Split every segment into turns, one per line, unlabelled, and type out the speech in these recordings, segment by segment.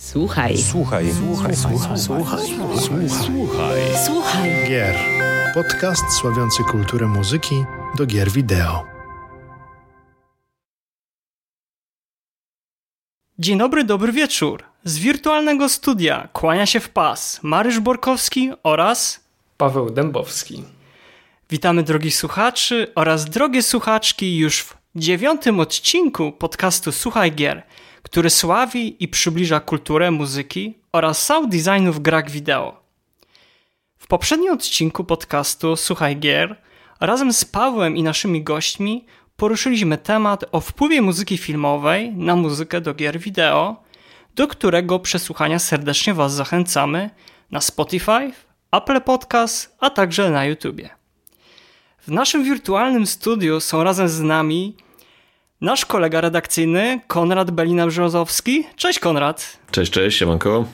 Słuchaj.
Słuchaj. Słuchaj. Słuchaj.
Słuchaj. Słuchaj.
Słuchaj.
Gier. Podcast sławiący kulturę muzyki do gier wideo.
Dzień dobry, dobry wieczór. Z wirtualnego studia kłania się w pas Marysz Borkowski oraz
Paweł Dębowski.
witamy drogich słuchaczy oraz drogie słuchaczki już w dziewiątym odcinku podcastu Słuchaj Gier, który sławi i przybliża kulturę muzyki oraz sound designu w grach wideo. W poprzednim odcinku podcastu Słuchaj Gier razem z Pawłem i naszymi gośćmi poruszyliśmy temat o wpływie muzyki filmowej na muzykę do gier wideo, do którego przesłuchania serdecznie Was zachęcamy na Spotify, Apple Podcast, a także na YouTubie. W naszym wirtualnym studiu są razem z nami nasz kolega redakcyjny Konrad Belina-Brzozowski. Cześć Konrad.
Cześć, cześć, siemanko.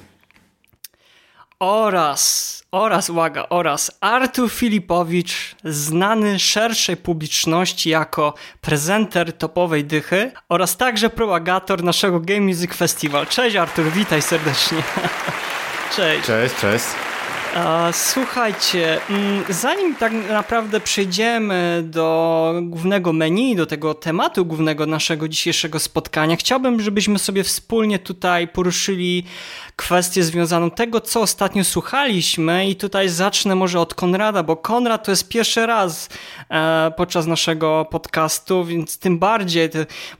Oraz, oraz, uwaga, oraz Artur Filipowicz, znany szerszej publiczności jako prezenter topowej dychy oraz także propagator naszego Game Music Festival. Cześć Artur, witaj serdecznie. Cześć.
Cześć, cześć.
Słuchajcie, mm, zanim tak naprawdę przejdziemy do głównego menu, do tego tematu głównego naszego dzisiejszego spotkania, chciałbym, żebyśmy sobie wspólnie tutaj poruszyli kwestię związaną tego, co ostatnio słuchaliśmy i tutaj zacznę może od Konrada, bo Konrad to jest pierwszy raz e, podczas naszego podcastu, więc tym bardziej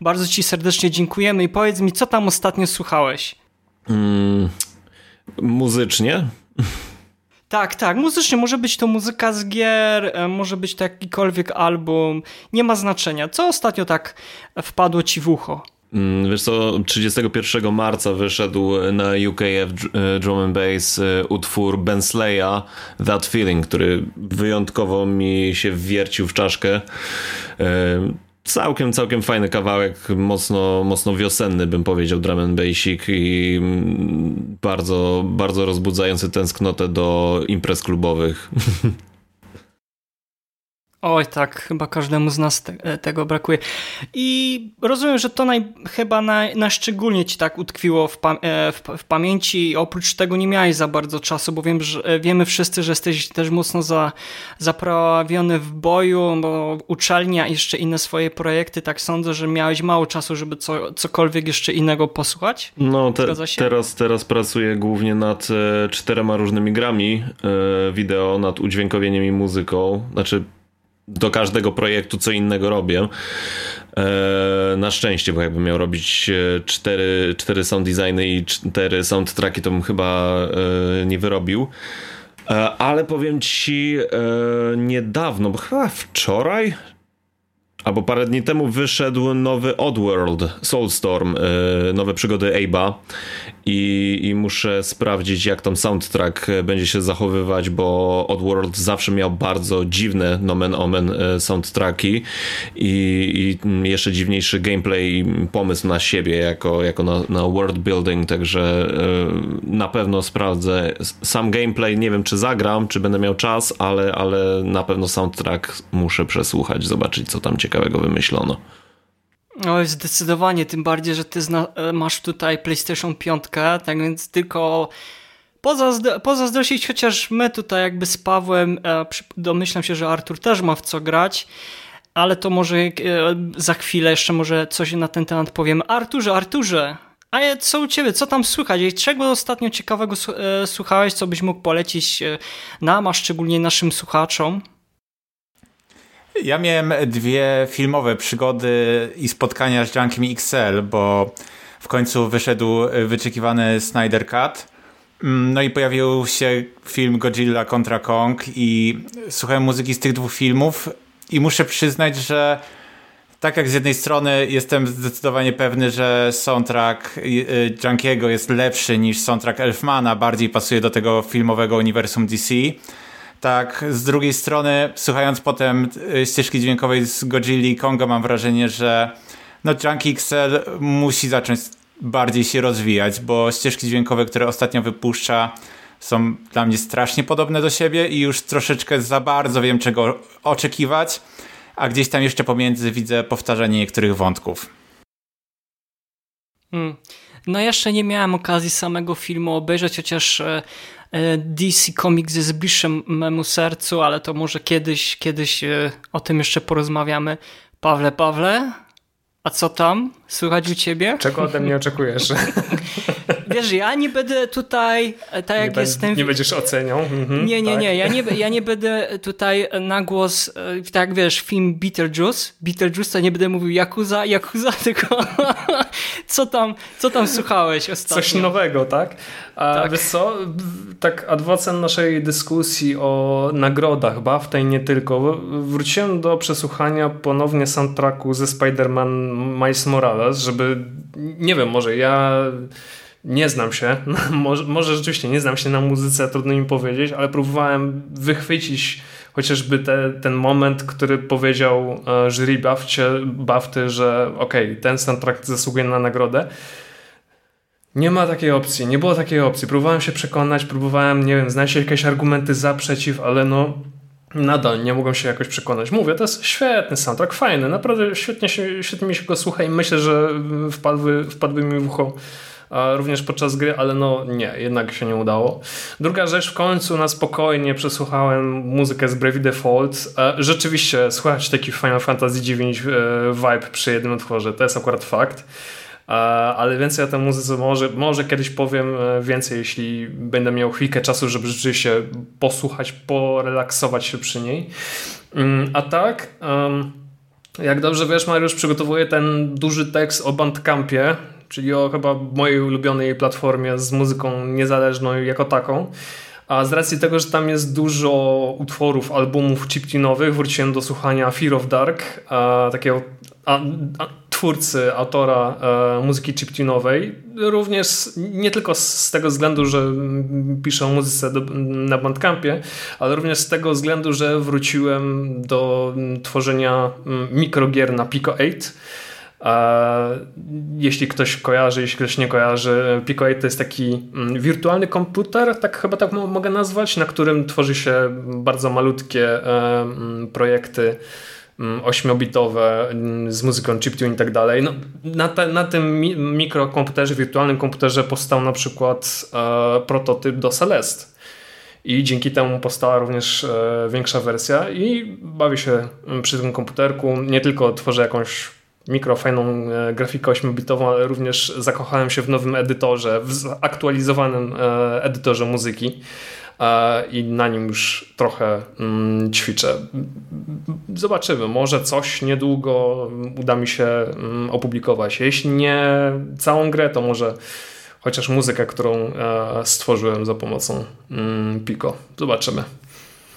bardzo Ci serdecznie dziękujemy i powiedz mi, co tam ostatnio słuchałeś?
Mm, muzycznie?
Tak, tak, muzycznie może być to muzyka z gier, e, może być to jakikolwiek album, nie ma znaczenia. Co ostatnio tak wpadło ci w ucho?
Mm, Wiesz co, 31 marca wyszedł na UKF e, Drum and Bass e, utwór Ben Slaya That Feeling, który wyjątkowo mi się wiercił w czaszkę. Całkiem, całkiem fajny kawałek, mocno, mocno wiosenny bym powiedział, drum and basic i mm, bardzo, bardzo rozbudzający tęsknotę do imprez klubowych.
Oj, tak, chyba każdemu z nas te, e, tego brakuje. I rozumiem, że to naj, chyba na, najszczególnie ci tak utkwiło w, pa, e, w, w pamięci. Oprócz tego nie miałeś za bardzo czasu, bo wiem, że, e, wiemy wszyscy, że jesteś też mocno za, zaprawiony w boju, bo uczelnia i jeszcze inne swoje projekty, tak sądzę, że miałeś mało czasu, żeby co, cokolwiek jeszcze innego posłuchać.
No, te, teraz, teraz pracuję głównie nad e, czterema różnymi grami e, wideo, nad udźwiękowieniem i muzyką. Znaczy, do każdego projektu co innego robię. E, na szczęście, bo jakbym miał robić e, cztery, cztery sound designy i cztery soundtracki, to bym chyba e, nie wyrobił. Ale powiem ci, niedawno, bo chyba wczoraj, Albo parę dni temu wyszedł nowy Oddworld, Soulstorm, nowe przygody Abe'a i, i muszę sprawdzić jak tam soundtrack będzie się zachowywać, bo Oddworld zawsze miał bardzo dziwne nomen omen yy, soundtracki i, i jeszcze dziwniejszy gameplay i pomysł na siebie jako, jako na, na world building, także yy, na pewno sprawdzę sam gameplay, nie wiem czy zagram, czy będę miał czas, ale, ale na pewno soundtrack muszę przesłuchać, zobaczyć co tam ciekawego wymyślono.
Oj, zdecydowanie, tym bardziej, że ty e, masz tutaj PlayStation 5, tak więc tylko pozazdro pozazdrościć, chociaż my tutaj jakby z Pawłem, e, domyślam się, że Artur też ma w co grać, ale to może e, za chwilę jeszcze może coś na ten temat powiemy. Arturze, Arturze, a co u ciebie, co tam słychać? I Czego ostatnio ciekawego e, słuchałeś, co byś mógł polecić e, nam, a szczególnie naszym słuchaczom?
Ja miałem dwie filmowe przygody i spotkania z Junkiem XL, bo w końcu wyszedł wyczekiwany Snyder Cut. Mm, No i pojawił się film Godzilla kontra Kong i słuchałem muzyki z tych dwóch filmów i muszę przyznać, że tak jak z jednej strony jestem zdecydowanie pewny, że soundtrack y, y, Junkiego jest lepszy niż soundtrack Elfmana, bardziej pasuje do tego filmowego uniwersum DC, tak z drugiej strony słuchając potem y, ścieżki dźwiękowej z Godzilla i Konga mam wrażenie, że no Junkie XL musi zacząć bardziej się rozwijać, bo ścieżki dźwiękowe, które ostatnio wypuszcza są dla mnie strasznie podobne do siebie i już troszeczkę za bardzo wiem czego oczekiwać, a gdzieś tam jeszcze pomiędzy widzę powtarzanie niektórych wątków.
Mm. No jeszcze nie miałem okazji samego filmu obejrzeć, chociaż e, DC Comics jest bliższy memu sercu, ale to może kiedyś, kiedyś e, o tym jeszcze porozmawiamy. Pawle, Pawle, a co tam? Słychać u ciebie?
Czego ode mnie oczekujesz?
Wiesz, ja nie będę tutaj, e, tak jak
nie
jestem...
Nie będziesz oceniał? Mhm,
nie, nie,
tak.
nie, ja nie, ja nie będę tutaj na głos, e, tak wiesz, film Beetlejuice, Beetlejuice to nie będę mówił Yakuza, Yakuza, tylko co tam, co tam słuchałeś ostatnio?
Coś nowego, tak? A tak. wiesz co, tak adwocem naszej dyskusji o nagrodach BAFTA i nie tylko, wróciłem do przesłuchania ponownie soundtracku ze Spider-Man Miles Morales, żeby, nie wiem, może ja nie znam się, może, może rzeczywiście nie znam się na muzyce, trudno mi powiedzieć, ale próbowałem wychwycić chociażby te, ten moment, który powiedział e, jury Bafcie, Bafty, że okej, okay, ten soundtrack zasługuje na nagrodę. Nie ma takiej opcji, nie było takiej opcji. Próbowałem się przekonać, próbowałem, nie wiem, znaleźć jakieś argumenty za, przeciw, ale no nadal nie mogłem się jakoś przekonać. Mówię, to jest świetny soundtrack, fajny, naprawdę świetnie, się, świetnie mi się go słucha i myślę, że wpadły, wpadły mi w ucho również podczas gry, ale no nie, jednak się nie udało. Druga rzecz, w końcu na spokojnie przesłuchałem muzykę z Bravey Default. E, rzeczywiście słychać taki Final Fantasy IX e, vibe przy jednym utworze, to jest akurat fakt. E, ale więcej o tej muzyce może, może kiedyś powiem więcej, jeśli będę miał chwilkę czasu, żeby rzeczywiście posłuchać, porelaksować się przy niej. Mm, a tak, jak dobrze wiesz, Mariusz przygotowuje ten duży tekst o Bandcampie, czyli o chyba mojej ulubionej platformie z muzyką niezależną jako taką. A z racji tego, że tam jest dużo utworów, albumów chiptunowych, wróciłem do słuchania Fear of Dark, a, takiego a, a, twórcy, autora e, muzyki chiptunowej. Również nie tylko z tego względu, że piszę o muzyce do, na Bandcampie, ale również z tego względu, że wróciłem do tworzenia mikrogier na Pico 8 jeśli ktoś kojarzy, jeśli ktoś nie kojarzy, Pico 8 to jest taki mm, wirtualny komputer, tak chyba tak mogę nazwać, na którym tworzy się bardzo malutkie e, mm, projekty mm, ośmiobitowe z muzyką chiptune i tak dalej. No, na, te, na tym mikrokomputerze, wirtualnym komputerze powstał na przykład e, prototyp do Celeste. I dzięki temu powstała również e, większa wersja i bawię się przy tym komputerku. Nie tylko tworzę jakąś mikrofajną e, grafikę 8-bitową, ale również zakochałem się w nowym edytorze, w zaktualizowanym e, edytorze muzyki e, i na nim już trochę mm, ćwiczę. Zobaczymy, może coś niedługo uda mi się mm, opublikować. Jeśli nie całą grę, to może chociaż muzykę, którą stworzyłem za pomocą mm, Pico. Zobaczymy.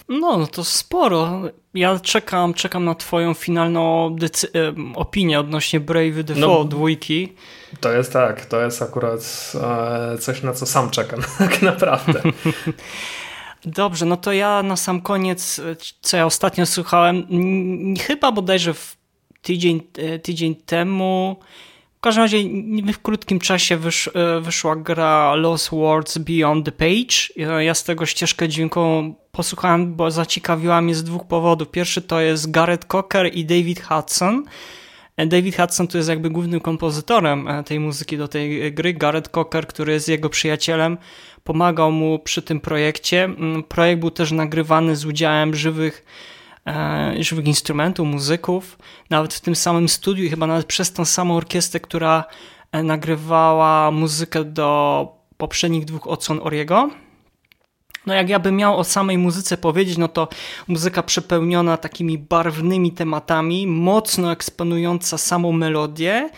No, no to sporo. Ja czekam, czekam na twoją finalną opinię odnośnie Brave Default no, dwójki.
To jest tak, to jest akurat e, coś, na co sam czekam, tak naprawdę.
Dobrze, no to ja na sam koniec, co ja ostatnio słuchałem, chyba bodajże w tydzień, e, tydzień temu, w każdym razie w krótkim czasie wysz, e, wyszła gra Lost Words Beyond the Page. Ja z tego ścieżkę dźwiękową posłuchałem, bo zaciekawiła mnie z dwóch powodów. Pierwszy to jest Gareth Cocker i David Hudson. E, David Hudson to jest jakby głównym kompozytorem e, tej muzyki do tej gry. Gareth Cocker, który jest jego przyjacielem, pomagał mu przy tym projekcie. Mm, projekt był też nagrywany z udziałem żywych żywych instrumentów, muzyków, nawet w tym samym studiu chyba nawet przez tą samą orkiestrę, która e, nagrywała muzykę do poprzednich dwóch odsłon Oriego. No jak ja bym miał o samej muzyce powiedzieć, no to muzyka przepełniona takimi barwnymi tematami, mocno eksponująca samą melodię,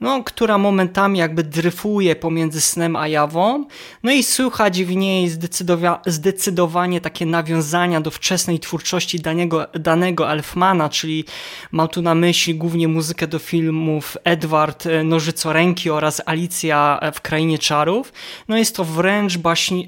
no, która momentami jakby dryfuje pomiędzy snem a jawą, no i słychać w niej zdecydowa zdecydowanie takie nawiązania do wczesnej twórczości danego, danego Elfmana, czyli mam tu na myśli głównie muzykę do filmów Edward e, Nożycoręki oraz Alicja w Krainie Czarów. No jest to wręcz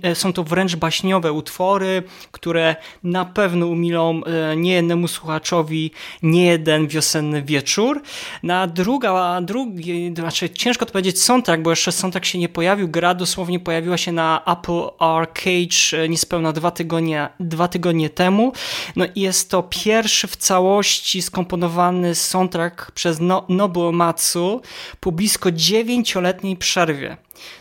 e, są to wręcz baśniowe utwory, które na pewno umilą e, niejednemu słuchaczowi nie jeden wiosenny wieczór. Na druga, drugi znaczy ciężko to powiedzieć soundtrack, bo jeszcze soundtrack się nie pojawił. Gra dosłownie pojawiła się na Apple Arcade e, niespełna dwa tygodnie, dwa tygodnie temu. No i jest to pierwszy w całości skomponowany soundtrack przez no, Matsu po blisko dziewięcioletniej przerwie.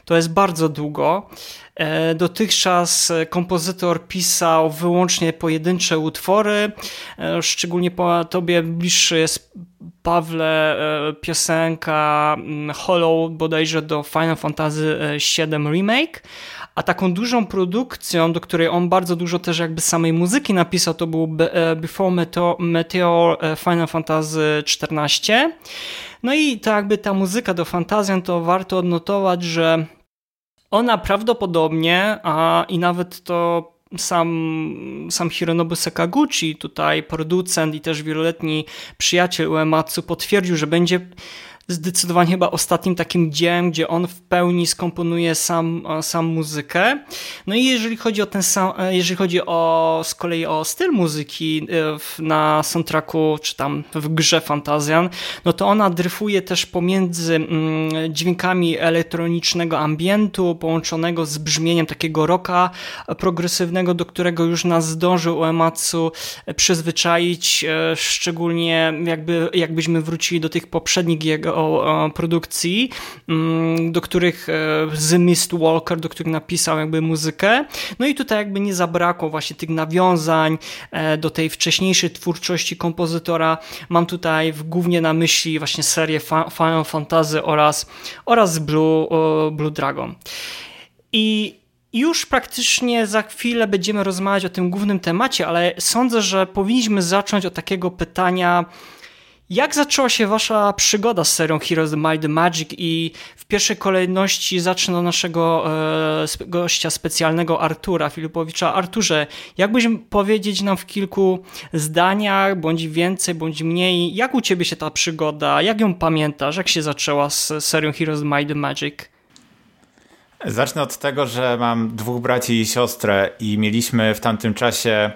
To jest bardzo długo. E, dotychczas kompozytor pisał wyłącznie pojedyncze utwory. E, szczególnie po tobie bliższy jest Pawle e, piosenka mm, Hollow bodajże do Final Fantasy VII Remake, a taką dużą produkcją, do której on bardzo dużo też jakby samej muzyki napisał, to był Before Meteor, Final Fantasy XIV. No i to jakby ta muzyka do Fantazjan to warto odnotować, że ona prawdopodobnie, a i nawet to sam, sam Hironobu Sakaguchi, tutaj producent i też wieloletni przyjaciel Uematsu potwierdził, że będzie zdecydowanie chyba ostatnim takim dziełem, gdzie on w pełni skomponuje sam, sam muzykę. No i jeżeli chodzi o ten sam, jeżeli chodzi o z kolei o styl muzyki e, na soundtracku, czy tam w grze Fantazjan, no to ona dryfuje też pomiędzy mm, dźwiękami elektronicznego ambientu, połączonego z brzmieniem takiego rocka progresywnego, do którego już nas zdążył Uematsu przyzwyczaić, e, szczególnie jakby, jakbyśmy wrócili do tych poprzednich jego o, produkcji, mm, do których e, z Mist Walker, do których napisał jakby muzykę. No i tutaj jakby nie zabrakło właśnie tych nawiązań e, do tej wcześniejszej twórczości kompozytora. Mam tutaj głównie na myśli właśnie serię Final Fantasy oraz, oraz Blue, Blue Dragon. I już praktycznie za chwilę będziemy rozmawiać o tym głównym temacie, ale sądzę, że powinniśmy zacząć od takiego pytania, jak zaczęła się wasza przygoda z serią Heroes Might and Magic i w pierwszej kolejności zacznę naszego e, gościa specjalnego Artura Filipowicza. Arturze, jakbyś powiedzieć nam w kilku zdaniach, bądź więcej, bądź mniej, jak u ciebie się ta przygoda, jak ją pamiętasz, jak się zaczęła z serią Heroes Might and Magic?
Zacznę od tego, że mam dwóch braci i siostrę i mieliśmy w tamtym czasie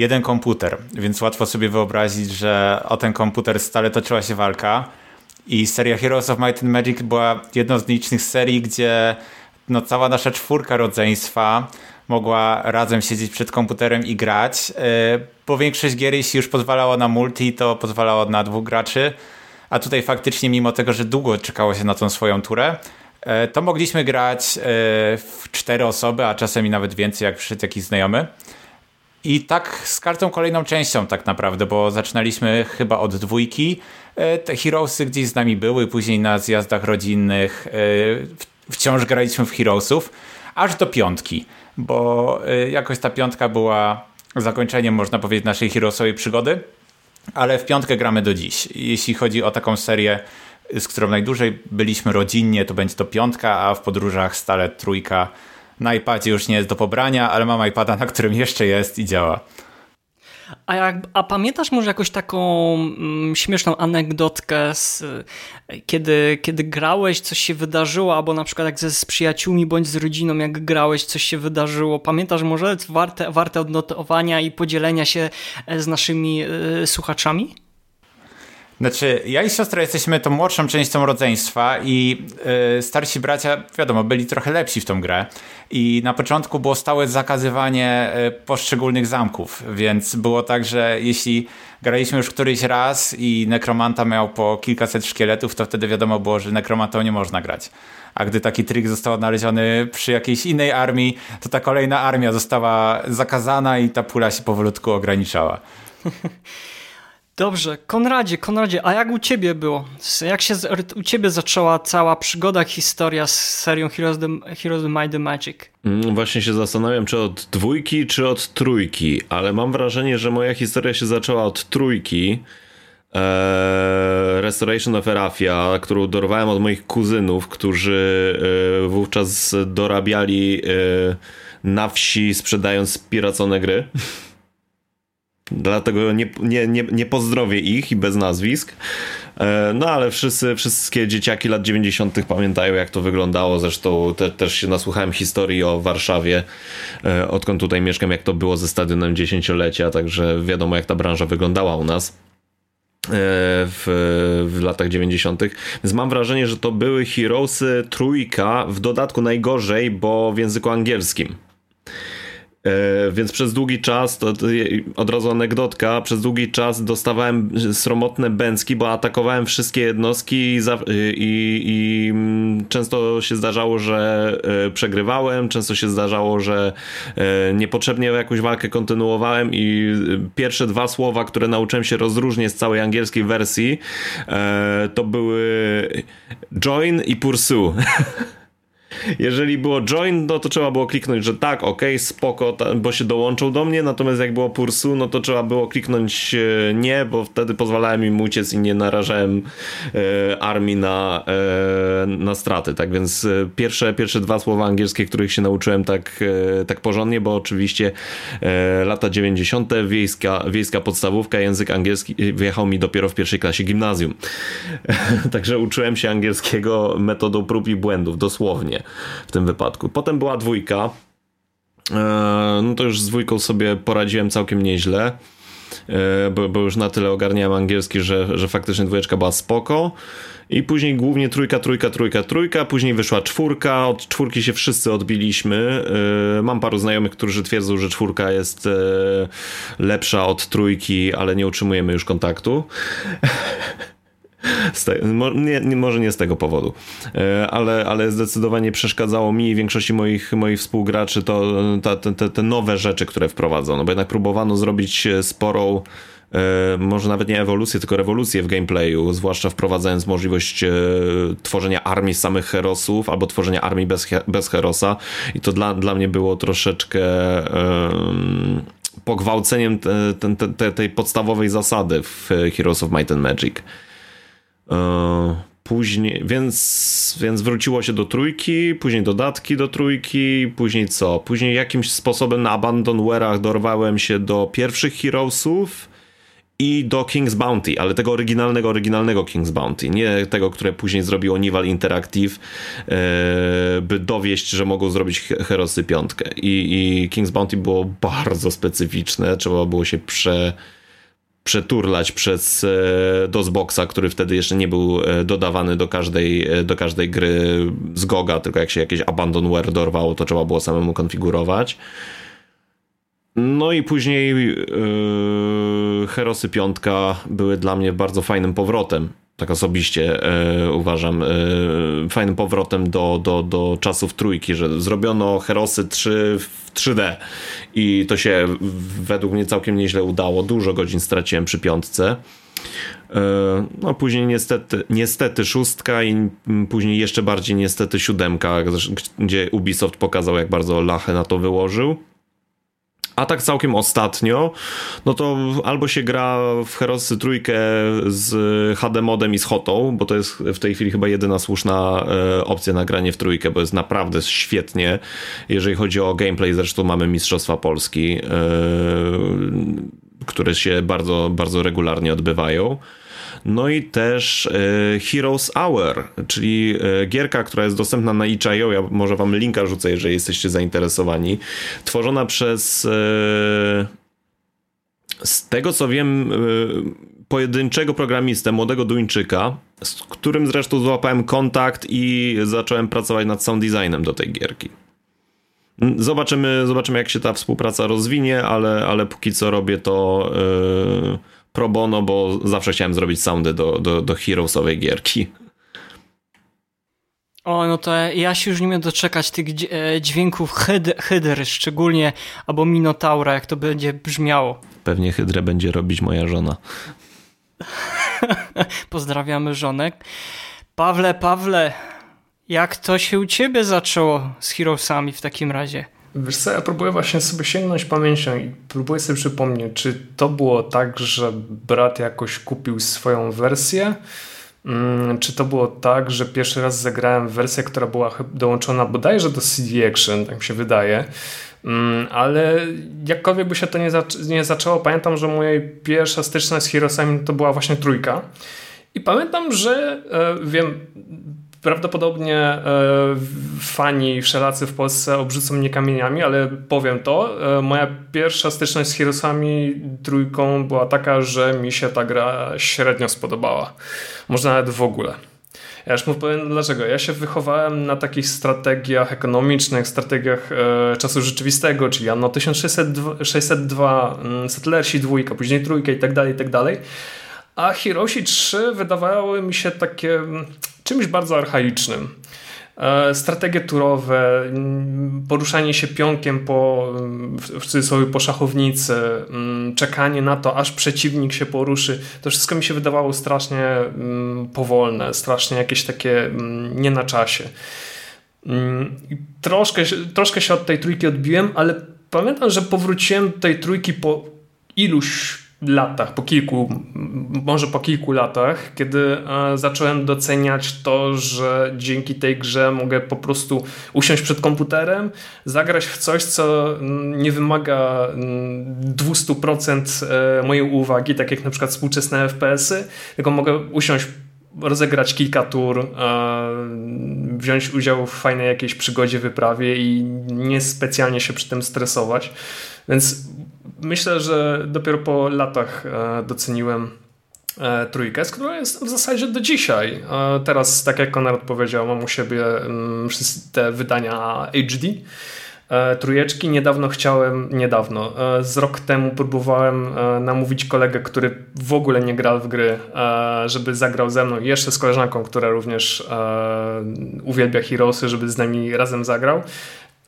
jeden komputer, więc łatwo sobie wyobrazić, że o ten komputer stale toczyła się walka. I seria Heroes of Might and Magic była jedną z licznych serii, gdzie no, cała nasza czwórka rodzeństwa mogła razem siedzieć przed komputerem i grać, e, bo większość gier, jeśli już pozwalało na multi, to pozwalało na dwóch graczy, a tutaj faktycznie mimo tego, że długo czekało się na tą swoją turę, e, to mogliśmy grać e, w cztery osoby, a czasem nawet więcej, jak przyszedł jakiś znajomy. I tak z każdą kolejną częścią tak naprawdę, bo zaczynaliśmy chyba od dwójki. E, te Heroesy gdzieś z nami były, później na zjazdach rodzinnych e, wciąż graliśmy w Heroesów, aż do piątki, bo e, jakoś ta piątka była zakończeniem, można powiedzieć, naszej Heroesowej przygody, ale w piątkę gramy do dziś. Jeśli chodzi o taką serię, z którą najdłużej byliśmy rodzinnie, to będzie to piątka, a w podróżach stale trójka, na iPadzie już nie jest do pobrania, ale mam iPada, na którym jeszcze jest i działa.
A, jak, a pamiętasz może jakąś taką mm, śmieszną anegdotkę, z, kiedy, kiedy grałeś, coś się wydarzyło, albo na przykład jak ze, z przyjaciółmi bądź z rodziną, jak grałeś, coś się wydarzyło. Pamiętasz może warte, warte odnotowania i podzielenia się e, z naszymi y, słuchaczami?
Znaczy, ja i siostra jesteśmy tą młodszą częścią rodzeństwa i yy, starsi bracia, wiadomo, byli trochę lepsi w tą grę. I na początku było stałe zakazywanie yy, poszczególnych zamków, więc było tak, że jeśli graliśmy już któryś raz i nekromanta miał po kilkaset szkieletów, to wtedy wiadomo było, że nekromantą nie można grać. A gdy taki trik został odnaleziony przy jakiejś innej armii, to ta kolejna armia została zakazana i ta pula się powolutku ograniczała.
Dobrze, Konradzie, Konradzie, a jak u ciebie było? Jak się u ciebie zaczęła cała przygoda, historia z serią Heroes, the, Heroes Might the Magic?
Mm, właśnie się zastanawiam, czy od dwójki, czy od trójki, ale mam wrażenie, że moja historia się zaczęła od trójki. Eee, Restoration of Erafia, którą dorwałem od moich kuzynów, którzy e, wówczas dorabiali e, na wsi sprzedając piracone gry. Dlatego nie, nie, nie, nie pozdrowię ich i bez nazwisk. E, no ale wszyscy, wszystkie dzieciaki lat 90. pamiętają, jak to wyglądało. Zresztą te, też się nasłuchałem historii o Warszawie, e, odkąd tutaj mieszkam, jak to było ze stadionem dziesięciolecia, także wiadomo, jak ta branża wyglądała u nas. E, w, w latach 90. Więc mam wrażenie, że to były Heroesy trójka, w dodatku najgorzej, bo w języku angielskim. E, więc przez długi czas, to, od razu anegdotka, przez długi czas dostawałem sromotne bęcki, bo atakowałem wszystkie jednostki i, za, i, i mm, często się zdarzało, że e, przegrywałem, często się zdarzało, że e, niepotrzebnie jakąś walkę kontynuowałem i pierwsze dwa słowa, które nauczyłem się rozróżnić z całej angielskiej wersji, to były join i pursue. Jeżeli było join, no to trzeba było kliknąć, że tak, ok, spoko, bo się dołączył do mnie, natomiast jak było pursue, no to trzeba było kliknąć e, nie, bo wtedy pozwalałem im uciec i nie narażałem e, armii na, e, na straty, tak więc e, pierwsze, pierwsze dwa słowa angielskie, których się nauczyłem tak, e, tak porządnie, bo oczywiście e, lata 90. Wiejska, wiejska podstawówka, język angielski wyjechał mi dopiero w pierwszej klasie gimnazjum. Także uczyłem się angielskiego metodą prób i błędów, dosłownie w tym wypadku. Potem była dwójka. E, no to już z dwójką sobie poradziłem całkiem nieźle. E, bo, bo już na tyle ogarniałem angielski, że, że faktycznie dwójeczka była spoko. I później głównie trójka, trójka, trójka, trójka, później wyszła czwórka, od czwórki się wszyscy odbiliśmy. E, mam paru znajomych, którzy twierdzą, że czwórka jest lepsza od trójki, ale nie utrzymujemy już kontaktu. Te, nie, nie, może nie z tego powodu, e, ale, ale zdecydowanie przeszkadzało mi i większości moich, moich współgraczy to ta, te, te nowe rzeczy, które wprowadzono, bo jednak próbowano zrobić sporą e, może nawet nie ewolucję, tylko rewolucję w gameplayu, zwłaszcza wprowadzając możliwość e, tworzenia armii samych herosów albo tworzenia armii bez, bez herosa. I to dla, dla mnie było troszeczkę pogwałceniem te, te, te, tej podstawowej zasady w Heroes of Might and Magic. E, później, więc, więc wróciło się do trójki, później dodatki do trójki, później co? Później jakimś sposobem na Abandonware'ach dorwałem się do pierwszych Heroesów i do King's Bounty, ale tego oryginalnego, oryginalnego King's Bounty, nie tego, które później zrobiło Nival Interactive, e, by dowieść, że mogą zrobić Herosy piątkę. I, I King's Bounty było bardzo specyficzne, trzeba było się prze przeturlać przez e, DOSBoxa, który wtedy jeszcze nie był e, dodawany do każdej, e, do każdej gry z GOGA, tylko jak się jakieś abandonware dorwało, to trzeba było samemu konfigurować. No i później yy, Herosy Piątka były dla mnie bardzo fajnym powrotem tak osobiście e, uważam, e, fajnym powrotem do, do, do czasów trójki, że zrobiono Herosy 3 w 3D i to się według mnie całkiem nieźle udało. Dużo godzin straciłem przy piątce. E, no później niestety, niestety szóstka i później jeszcze bardziej niestety siódemka, gdzie Ubisoft pokazał jak bardzo lachę na to wyłożył. A tak całkiem ostatnio, no to albo się gra w Herosy trójkę z HD modem i z hotą, bo to jest w tej chwili chyba jedyna słuszna e, opcja na granie w trójkę, bo jest naprawdę świetnie. Jeżeli chodzi o gameplay, zresztą mamy Mistrzostwa Polski, e, które się bardzo, bardzo regularnie odbywają. No i też e, Heroes Hour, czyli e, gierka, która jest dostępna na itch.io, ja może wam linka rzucę, jeżeli jesteście zainteresowani. Tworzona przez e, z tego co wiem pojedynczego programistę, młodego Duńczyka, z którym zresztą złapałem kontakt i zacząłem pracować nad sound designem do tej gierki. Zobaczymy, zobaczymy jak się ta współpraca rozwinie, ale, ale póki co robię to yy, pro bono, bo zawsze chciałem zrobić soundy do, do, do Heroesowej gierki.
O, no to ja się już nie mogę doczekać tych e, dźwięków hyd hydry, szczególnie, albo Minotaura, jak to będzie brzmiało.
Pewnie hydrę będzie robić moja żona.
Pozdrawiamy żonek. Pawle, Pawle, jak to się u ciebie zaczęło z Heroesami w takim razie?
Wiesz co, ja próbuję właśnie sobie sięgnąć pamięcią i próbuję sobie przypomnieć, czy to było tak, że brat jakoś kupił swoją wersję, mm, czy to było tak, że pierwszy raz zagrałem wersję, która była dołączona bodajże do CD Action, tak mi się wydaje, mm, ale jakkolwiek by się to nie, zac nie zaczęło, pamiętam, że moja pierwsza styczność z Heroesami to była właśnie trójka. I pamiętam, że e, wiem, Prawdopodobnie e, fani wszelacy w Polsce obrzucą mnie kamieniami, ale powiem to. E, moja pierwsza styczność z Heroesami trójką była taka, że mi się ta gra średnio spodobała. Może nawet w ogóle. Ja już mu powiem dlaczego. Ja się wychowałem na takich strategiach ekonomicznych, strategiach e, czasu rzeczywistego, czyli Anno 1602, 602, Settlersi dwójka, później trójka i tak dalej, i tak dalej. A Hiroshi 3 wydawały mi się takie mm, czymś bardzo archaicznym. E, strategie turowe, mm, poruszanie się pionkiem po, mm, w cudzysłowie po szachownicy, czekanie na to, aż przeciwnik się poruszy, to wszystko mi się wydawało strasznie powolne, strasznie jakieś takie nie na czasie. Troszkę, troszkę się od tej trójki odbiłem, ale pamiętam, że powróciłem do tej trójki po iluś latach, po kilku, może po kilku latach, kiedy e, zacząłem doceniać to, że dzięki tej grze mogę po prostu usiąść przed komputerem, zagrać w coś, co mm, nie wymaga 200% mm, e, mojej uwagi, tak jak na przykład współczesne FPS-y, tylko mogę usiąść rozegrać kilka tur, e, wziąć udział w fajnej jakiejś przygodzie, wyprawie i nie specjalnie się przy tym stresować. Więc myślę, że dopiero po latach e, doceniłem e, trójkę, z którą jest w zasadzie do dzisiaj. Teraz, tak jak Konrad powiedział, mam u siebie mm, wszystkie te wydania HD e, trójeczki. Niedawno chciałem, niedawno, z rok temu próbowałem namówić kolegę, który w ogóle nie grał w gry, żeby zagrał ze mną jeszcze z koleżanką, która również uwielbia Heroesy, żeby z nami razem zagrał,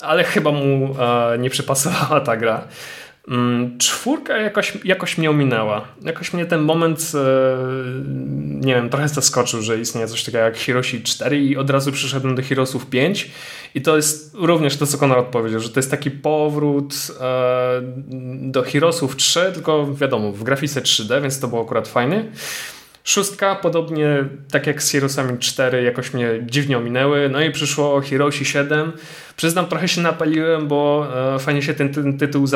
ale chyba mu nie przypasowała ta gra. Mm, czwórka jakoś, jakoś mnie ominęła. Jakoś mnie ten moment, e, nie wiem, trochę zaskoczył, że istnieje coś takiego jak Hiroshi 4 i od razu przyszedłem do Hirosów 5 i to jest również to, co Konrad powiedział, że to jest taki powrót e, do Hirosów 3, tylko wiadomo, w grafice 3D, więc to było akurat fajnie. Szóstka, podobnie tak jak z Heroesami 4, jakoś mnie dziwnie ominęły. No i przyszło Hiroshi 7. Przyznam, trochę się napaliłem, bo e, fajnie się ten, ten tytuł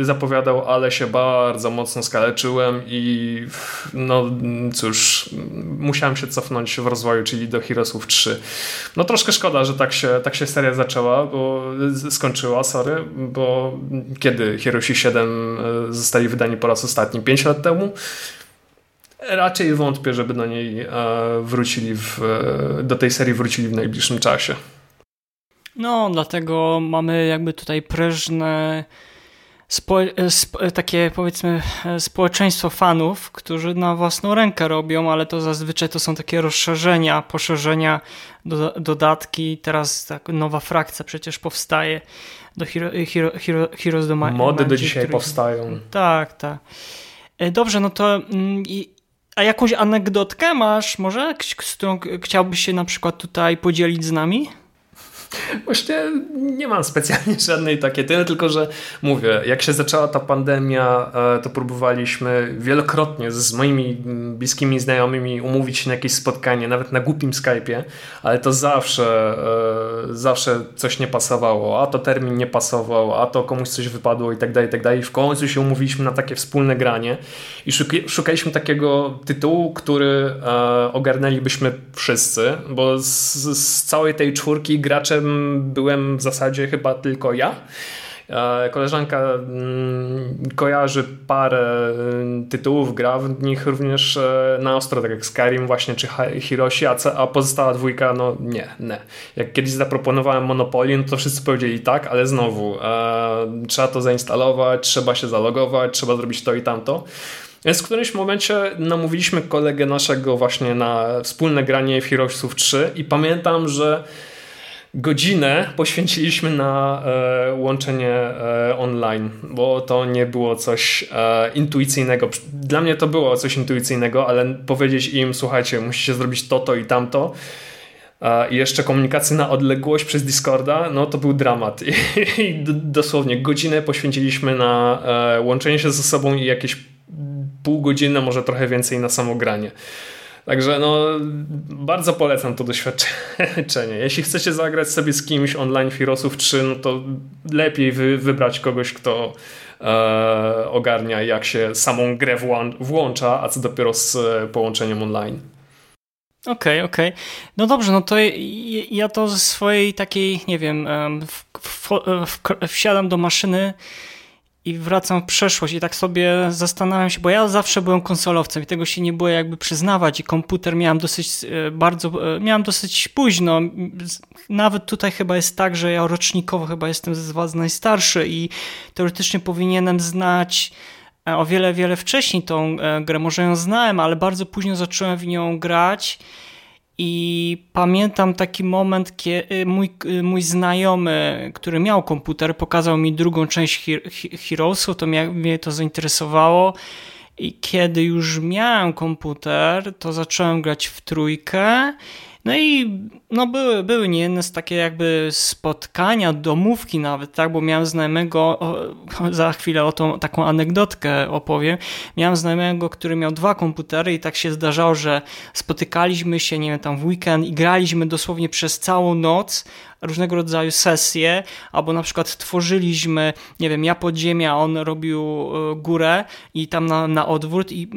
zapowiadał, ale się bardzo mocno skaleczyłem i no cóż, musiałem się cofnąć w rozwoju, czyli do Heroesów 3. No troszkę szkoda, że tak się, tak się seria zaczęła, bo skończyła, sorry, bo kiedy Hiroshi 7 e, zostali wydani po raz ostatni? 5 lat temu? Raczej wątpię, żeby do niej e, wrócili w, e, do tej serii wrócili w najbliższym czasie.
No, dlatego mamy jakby tutaj prężne e, takie powiedzmy społeczeństwo fanów, którzy na własną rękę robią, ale to zazwyczaj to są takie rozszerzenia, poszerzenia, do, dodatki. Teraz tak nowa frakcja przecież powstaje do Hero, Hero, Hero, Heroes do
Mody do dzisiaj powstają.
Tak, tak. Dobrze, no to mm, a jakąś anegdotkę masz może, z którą chciałbyś się na przykład tutaj podzielić z nami?
Właśnie nie mam specjalnie żadnej takiej, tyle tylko, że mówię, jak się zaczęła ta pandemia, e, to próbowaliśmy wielokrotnie z moimi bliskimi znajomymi umówić się na jakieś spotkanie, nawet na głupim Skype'ie, ale to zawsze, e, zawsze coś nie pasowało, a to termin nie pasował, a to komuś coś wypadło i tak dalej, i tak dalej. W końcu się umówiliśmy na takie wspólne granie i szukaliśmy takiego tytułu, który e, ogarnęlibyśmy wszyscy, bo z, z całej tej czwórki gracze byłem w zasadzie chyba tylko ja. E, koleżanka mm, kojarzy parę mm, tytułów, gra w nich również e, na ostro, tak jak Skyrim właśnie, czy Hiroshi, a, pozostała dwójka, no nie, nie. Jak kiedyś zaproponowałem Monopoly, no to wszyscy powiedzieli tak, ale znowu e, trzeba to zainstalować, trzeba się zalogować, trzeba zrobić to i tamto. Więc w którymś momencie namówiliśmy kolegę naszego właśnie na wspólne granie w Heroesów 3 i pamiętam, że godzinę poświęciliśmy na e, łączenie e, online, bo to nie było coś e, intuicyjnego. Dla mnie to było coś intuicyjnego, ale powiedzieć im, słuchajcie, musicie zrobić to, to i tamto. I jeszcze komunikacja na odległość przez Discorda, no to był dramat. I, i dosłownie godzinę poświęciliśmy na e, łączenie się ze sobą i jakieś pół godziny, może trochę więcej na samogranie. Także no, bardzo polecam to doświadczenie. Jeśli chcecie zagrać sobie z kimś online Heroesów 3, no to lepiej wy, wybrać kogoś, kto e, ogarnia jak się samą grę włącza, a co dopiero z e, połączeniem online.
Okej, okay, okej. Okay. No dobrze, no to ja to ze swojej takiej, nie wiem, w, w, w, wsiadam do maszyny i wracam w przeszłość i tak sobie zastanawiam się, bo ja zawsze byłem konsolowcem i tego się nie było jakby przyznawać i komputer miałem dosyć e, bardzo, e, miałem dosyć późno. Nawet tutaj chyba jest tak, że ja rocznikowo chyba jestem z was najstarszy i teoretycznie powinienem znać e, o wiele, wiele wcześniej tą grę. Może ją znałem, ale bardzo późno zacząłem w nią grać i pamiętam taki moment, kiedy mój, mój znajomy, który miał komputer, pokazał mi drugą część Heroesu, to mnie to zainteresowało. I kiedy już miałem komputer, to zacząłem grać w trójkę no i no były, były niejedne z takie jakby spotkania, domówki nawet, tak, bo miałem znajomego, za chwilę o tą taką anegdotkę opowiem, miałem znajomego, który miał dwa komputery i tak się zdarzało, że spotykaliśmy się, nie wiem, tam w weekend i graliśmy dosłownie przez całą noc, różnego rodzaju sesje, albo na przykład tworzyliśmy, nie wiem, ja podziemia, on robił e, górę i tam na, na odwrót i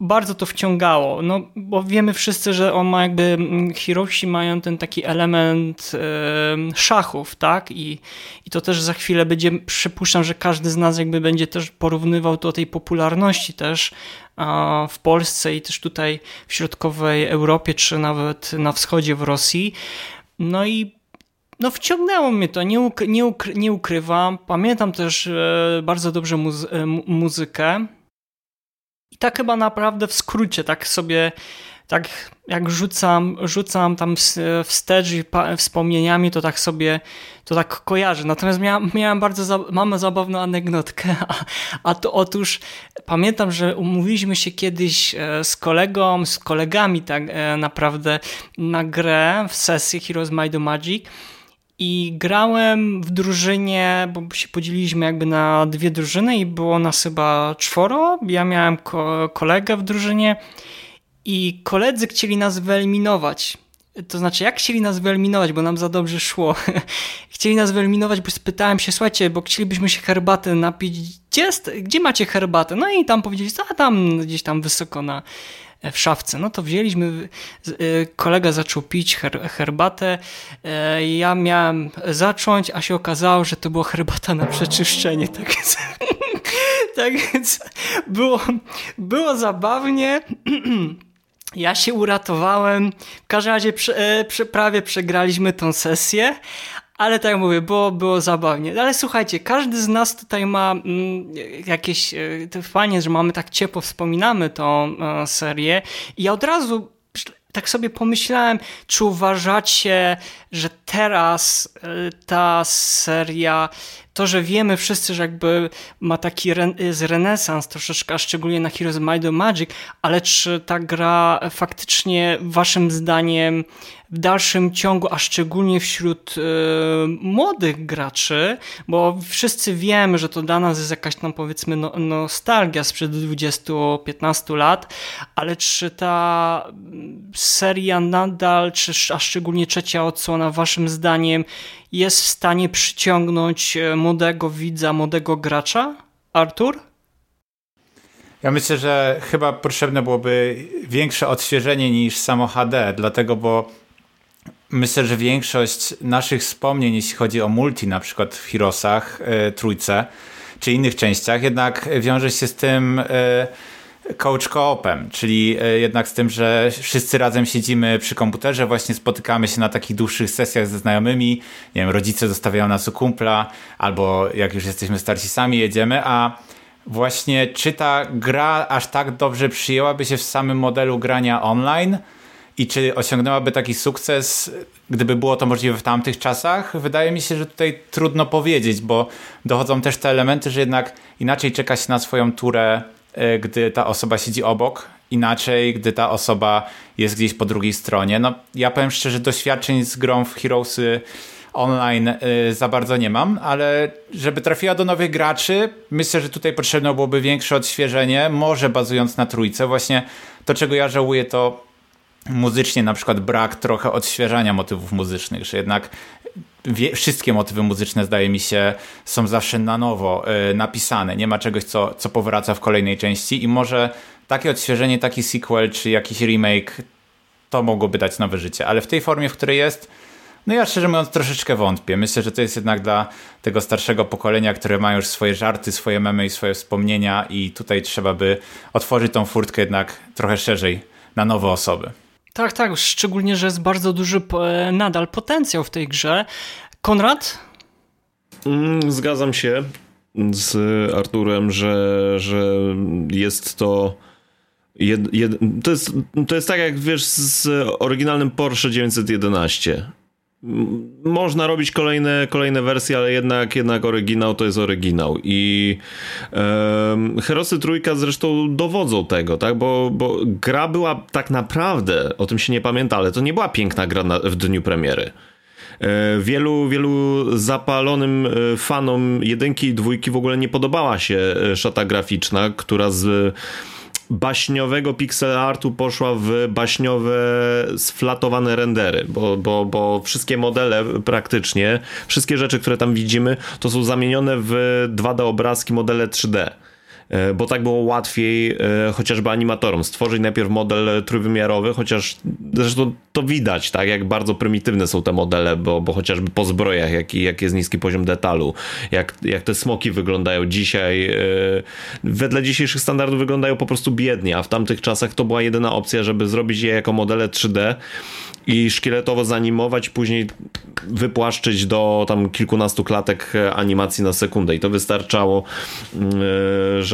bardzo to wciągało, no bo wiemy wszyscy, że on ma jakby, mm, Hiroshi mają ten taki element szachów, tak, I, i to też za chwilę będzie, przypuszczam, że każdy z nas jakby będzie też porównywał do tej popularności też a, w Polsce i też tutaj w środkowej Europie, czy nawet na wschodzie w Rosji, no i no wciągnęło mnie to, nie, uk nie, ukry nie ukrywam. Pamiętam też e, bardzo dobrze muzy e, muzykę. I tak chyba naprawdę w skrócie, tak sobie, tak jak rzucam, rzucam tam wstecz i wspomnieniami, to tak sobie, to tak kojarzę. Natomiast miałem bardzo, za, mamy zabawną anegdotkę, a, a to otóż pamiętam, że umówiliśmy się kiedyś e, z kolegą, z kolegami tak e, naprawdę na grę w sesji Heroes Might Magic i grałem w drużynie, bo się podzieliliśmy jakby na dwie drużyny i było nas chyba czworo. Ja miałem ko kolegę w drużynie i koledzy chcieli nas wyeliminować. To znaczy, jak chcieli nas wyeliminować, bo nam za dobrze szło. chcieli nas wyeliminować, bo spytałem się, słuchajcie, bo chcielibyśmy się herbaty napić. Gdzie, gdzie macie herbatę? No i tam powiedzieli, a tam gdzieś tam wysoko na, w szafce. No to wzięliśmy, y, kolega zaczął pić her, herbatę, e, ja miałem zacząć, a się okazało, że to była herbata na przeczyszczenie. Tak więc, tak więc było, było zabawnie. Ja się uratowałem. W każdym razie e, prze, prawie przegraliśmy tą sesję, ale tak mówię, było, było zabawnie. Ale słuchajcie, każdy z nas tutaj ma mm, jakieś, e, to fajnie, że mamy tak ciepło, wspominamy tą e, serię i ja od razu tak sobie pomyślałem, czy uważacie, że teraz e, ta seria, to, że wiemy wszyscy, że jakby ma taki re renesans troszeczkę, a szczególnie na Heroes Might Magic, ale czy ta gra faktycznie waszym zdaniem w dalszym ciągu, a szczególnie wśród y, młodych graczy, bo wszyscy wiemy, że to dla nas jest jakaś tam powiedzmy no, nostalgia sprzed 20-15 lat, ale czy ta seria nadal, czy, a szczególnie trzecia odsłona, waszym zdaniem jest w stanie przyciągnąć e, młodego widza, młodego gracza? Artur?
Ja myślę, że chyba potrzebne byłoby większe odświeżenie niż samo HD, dlatego, bo myślę, że większość naszych wspomnień, jeśli chodzi o multi, na przykład w Heroesach, y, trójce, czy innych częściach, jednak wiąże się z tym y, coach co-opem, czyli y, jednak z tym, że wszyscy razem siedzimy przy komputerze, właśnie spotykamy się na takich dłuższych sesjach ze znajomymi, nie wiem, rodzice zostawiają nas u kumpla, albo jak już jesteśmy starsi sami jedziemy, a właśnie czy ta gra aż tak dobrze przyjęłaby się w samym modelu grania online, i czy osiągnęłaby taki sukces, gdyby było to możliwe w tamtych czasach? Wydaje mi się, że tutaj trudno powiedzieć, bo dochodzą też te elementy, że jednak inaczej czeka się na swoją turę, e, gdy ta osoba siedzi obok, inaczej, gdy ta osoba jest gdzieś po drugiej stronie. No, ja powiem szczerze, doświadczeń z grą w Heroesy online e, za bardzo nie mam, ale żeby trafiła do nowych graczy, myślę, że tutaj potrzebne byłoby większe odświeżenie, może bazując na trójce. Właśnie to, czego ja żałuję, to muzycznie na przykład brak trochę odświeżania motywów muzycznych, że jednak wie, wszystkie motywy muzyczne zdaje mi się są zawsze na nowo y, napisane. Nie ma czegoś, co, co powraca w kolejnej części i może takie odświeżenie, taki sequel czy jakiś remake to mogłoby dać nowe życie, ale w tej formie, w której jest No ja szczerze mówiąc troszeczkę wątpię. Myślę, że to jest jednak dla tego starszego pokolenia, które ma już swoje żarty, swoje memy i swoje wspomnienia i tutaj trzeba by otworzyć tą furtkę jednak trochę szerzej na nowe osoby.
Tak, tak, szczególnie, że jest bardzo duży nadal potencjał w tej grze. Konrad?
Mm, zgadzam się z Arturem, że, że jest to. Jed, jed, to, jest, to jest tak jak wiesz z oryginalnym Porsche 911. Można robić kolejne, kolejne wersje, ale jednak, jednak oryginał to jest oryginał. I Herosy Trójka zresztą dowodzą tego, tak? Bo, bo gra była tak naprawdę, o tym się nie pamięta, ale to nie była piękna gra na, w dniu premiery. E, wielu, wielu zapalonym e, fanom jedynki i dwójki w ogóle nie podobała się e, szata graficzna, która z baśniowego pixel artu poszła w baśniowe sflatowane rendery, bo, bo, bo wszystkie modele praktycznie, wszystkie rzeczy, które tam widzimy, to są zamienione w 2D obrazki modele 3D. E, bo tak było łatwiej e, chociażby animatorom stworzyć najpierw model trójwymiarowy, chociaż zresztą to widać, tak, jak bardzo prymitywne są te modele, bo, bo chociażby po zbrojach, jaki, jak jest niski poziom detalu, jak, jak te smoki wyglądają dzisiaj, e, wedle dzisiejszych standardów wyglądają po prostu biednie, a w tamtych czasach to była jedyna opcja, żeby zrobić je jako modele 3D i szkieletowo zanimować, później wypłaszczyć do tam kilkunastu klatek animacji na sekundę. I to wystarczało, mm,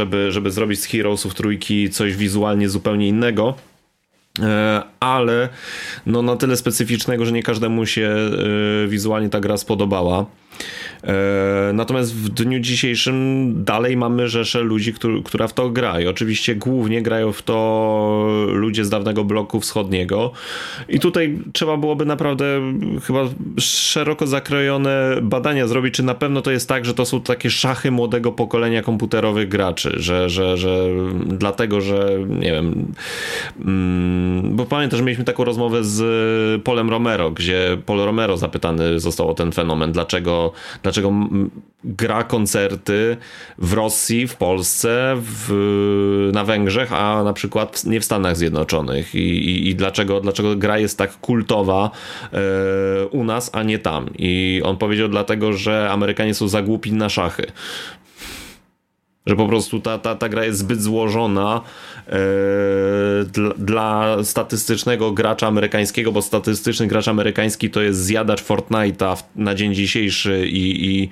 żeby, żeby zrobić z Heroesów trójki coś wizualnie zupełnie innego e, ale no na tyle specyficznego, że nie każdemu się e, wizualnie ta gra spodobała. E, natomiast w dniu dzisiejszym dalej mamy rzeszę ludzi, która w to gra. I oczywiście głównie grają w to ludzie z dawnego bloku wschodniego. I tutaj trzeba byłoby naprawdę chyba szeroko zakrojone badania zrobić, czy na pewno to jest tak, że to są takie szachy młodego pokolenia komputerowych graczy, że, że, że dlatego, że nie wiem, mm, bo pamiętam, że mieliśmy taką rozmowę z Polem Romero, gdzie Paul Romero zapytany został o ten fenomen, dlaczego, dlaczego gra koncerty w Rosji, w Polsce, w, na Węgrzech, a na przykład nie w Stanach Zjednoczonych i, i, i dlaczego, dlaczego gra jest tak kultowa e, u nas, a nie tam. I on powiedział dlatego, że Amerykanie są za głupi na szachy. Że po prostu ta, ta, ta gra jest zbyt złożona e, dla, dla, statystycznego gracza amerykańskiego, bo statystyczny gracz amerykański to jest zjadacz Fortnite'a na dzień dzisiejszy i, i e,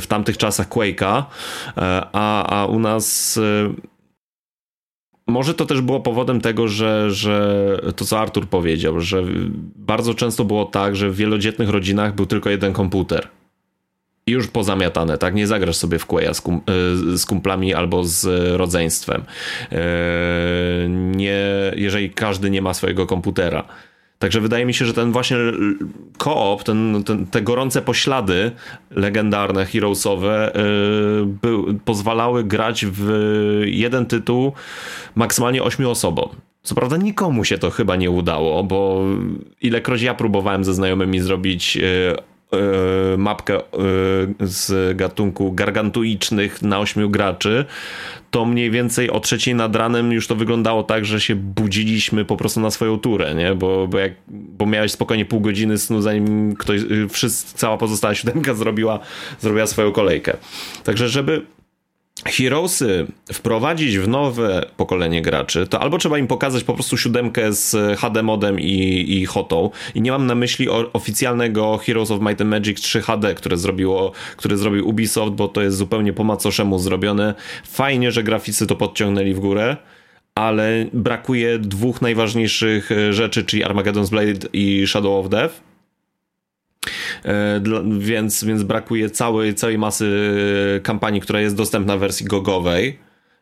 w tamtych czasach Quake'a, e, a, a u nas może to też było powodem tego, że, że to co Artur powiedział, że bardzo często było tak, że w wielodzietnych rodzinach był tylko jeden komputer już pozamiatane, tak? Nie zagrasz sobie w Quaya z, kum, e, z kumplami albo z rodzeństwem. E, nie, jeżeli każdy nie ma swojego komputera. Także wydaje mi się, że ten właśnie koop, ten, ten, te gorące poślady legendarne, heroesowe, yy, pozwalały grać w jeden tytuł maksymalnie ośmiu osobom. Co prawda nikomu się to chyba nie udało, bo ilekroć ja próbowałem ze znajomymi zrobić E, mapkę e, z gatunku gargantuicznych na ośmiu graczy, to mniej więcej o trzeciej nad ranem już to wyglądało tak, że się budziliśmy po prostu na swoją turę, nie? Bo, bo, jak, bo miałeś spokojnie pół godziny snu, zanim ktoś, wszyscy, cała pozostała siódemka zrobiła, zrobiła swoją kolejkę. Także żeby Heroesy wprowadzić w nowe pokolenie graczy, to albo trzeba im pokazać po prostu siódemkę z HD modem i, i hotą. I nie mam na myśli oficjalnego Heroes of Might and Magic 3 HD, które, zrobiło, które zrobił Ubisoft, bo to jest zupełnie po macoszemu zrobione. Fajnie, że graficy to podciągnęli w górę, ale brakuje dwóch najważniejszych rzeczy, czyli Armageddon's Blade i Shadow of Death E, więc, więc brakuje całej, całej masy kampanii, która jest dostępna w wersji gogowej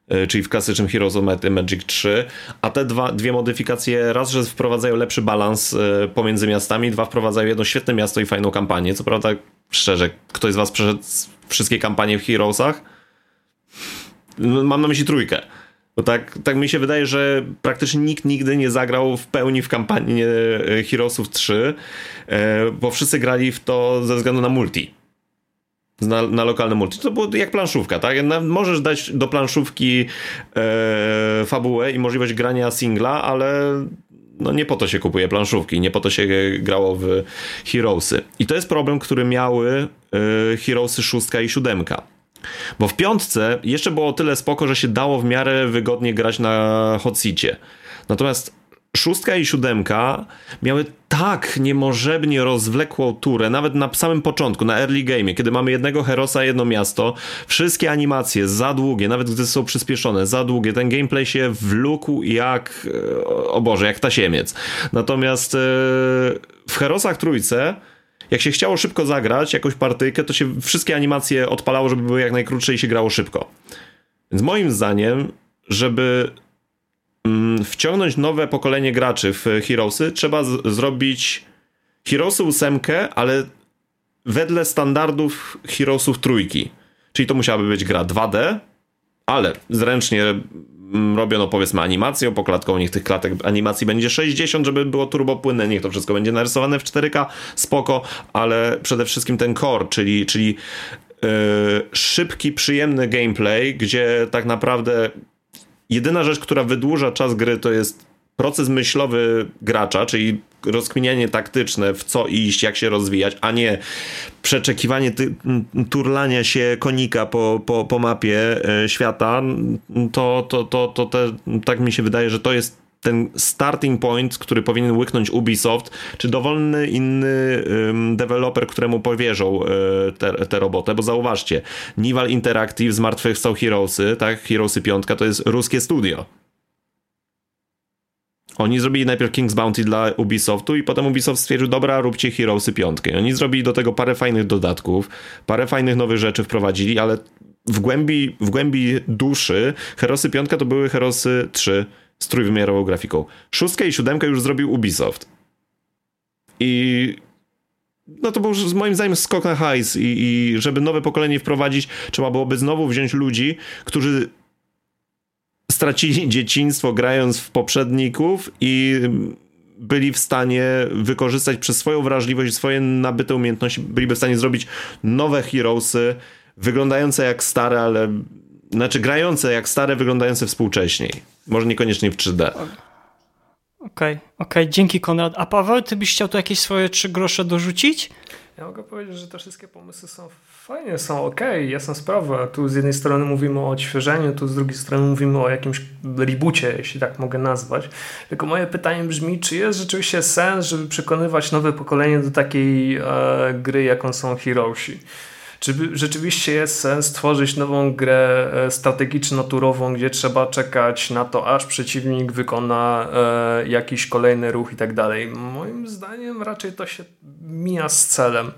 e, czyli w klasycznym Heroes of Magic 3, a te dwa, dwie modyfikacje raz, że wprowadzają lepszy balans e, pomiędzy miastami, dwa wprowadzają jedno świetne miasto i fajną kampanię. Co prawda, szczerze, ktoś z was przeszedł wszystkie kampanie w Heroesach? Mam na myśli trójkę. Bo tak, tak mi się wydaje, że praktycznie nikt nigdy nie zagrał w pełni w kampanii e, Heroesów 3, e, bo wszyscy grali w to ze względu na multi. Na, na lokalne multi. To było jak planszówka, tak? Możesz dać do planszówki e, fabułę i możliwość grania singla, ale no nie po to się kupuje planszówki, nie po to się grało w Heroesy. I to jest problem, który miały y, Heroesy 6 i 7. Bo w piątce jeszcze było tyle spoko, że się dało w miarę wygodnie grać na Hotsicie. Natomiast szóstka i siódemka miały tak niemożebnie rozwlekłą turę, nawet na samym początku, na early game, kiedy mamy jednego herosa, jedno miasto, wszystkie animacje za długie, nawet gdy są przyspieszone, za długie, ten gameplay się wlókł jak, e, o Boże, jak tasiemiec. Natomiast e, w herosach trójce jak się chciało szybko zagrać jakąś partyjkę, to się wszystkie animacje odpalało, żeby były jak najkrótsze i się grało szybko. Więc moim zdaniem, żeby mm, wciągnąć nowe pokolenie graczy w Heroesy, trzeba zrobić Heroesy 8, ale wedle standardów Heroesów trójki. Czyli to musiałaby być gra 2D, ale zręcznie robiono powiedzmy animację poklatką, niech tych klatek animacji będzie 60, żeby było turbopłynne, niech to wszystko będzie narysowane w 4K, spoko, ale przede wszystkim ten core, czyli, czyli yy, szybki, przyjemny gameplay, gdzie tak naprawdę jedyna rzecz, która wydłuża czas gry to jest proces myślowy gracza, czyli rozkminianie taktyczne, w co iść, jak się rozwijać, a nie przeczekiwanie ty, turlania się konika po, po, po mapie e, świata, to, to, to, to te, tak mi się wydaje, że to jest ten starting point, który powinien łyknąć Ubisoft, czy dowolny inny um, deweloper, któremu powierzą e, tę robotę, bo zauważcie, Nival Interactive zmartwychwstał Heroesy, tak, Heroesy 5 to jest ruskie studio oni zrobili najpierw King's Bounty dla Ubisoftu i potem Ubisoft stwierdził, dobra, róbcie Heroesy 5. Oni zrobili do tego parę fajnych dodatków, parę fajnych nowych rzeczy wprowadzili, ale w głębi, w głębi duszy Heroesy 5 to były Heroesy 3 z trójwymiarową grafiką. Szóstkę i siódemkę już zrobił Ubisoft. I no to był moim zdaniem skok na hajs i, i żeby nowe pokolenie wprowadzić, trzeba byłoby znowu wziąć ludzi, którzy stracili dzieciństwo grając w poprzedników i byli w stanie wykorzystać przez swoją wrażliwość, swoje nabyte umiejętności, byliby w stanie zrobić nowe Heroesy, wyglądające jak stare, ale znaczy grające jak stare, wyglądające współcześniej. Może niekoniecznie w 3D.
Okej, okay, okej, okay. dzięki Konrad. A Paweł, ty byś chciał tu jakieś swoje trzy grosze dorzucić?
Ja mogę powiedzieć, że te wszystkie pomysły są fajnie, są ok, jasna sprawa. Tu z jednej strony mówimy o odświeżeniu, tu z drugiej strony mówimy o jakimś reboocie, jeśli tak mogę nazwać. Tylko moje pytanie brzmi, czy jest rzeczywiście sens, żeby przekonywać nowe pokolenie do takiej e, gry, jaką są Heroesi? Czy rzeczywiście jest sens tworzyć nową grę e, strategiczno-turową, gdzie trzeba czekać na to, aż przeciwnik wykona e, jakiś kolejny ruch i tak dalej? Moim zdaniem raczej to się mija z celem.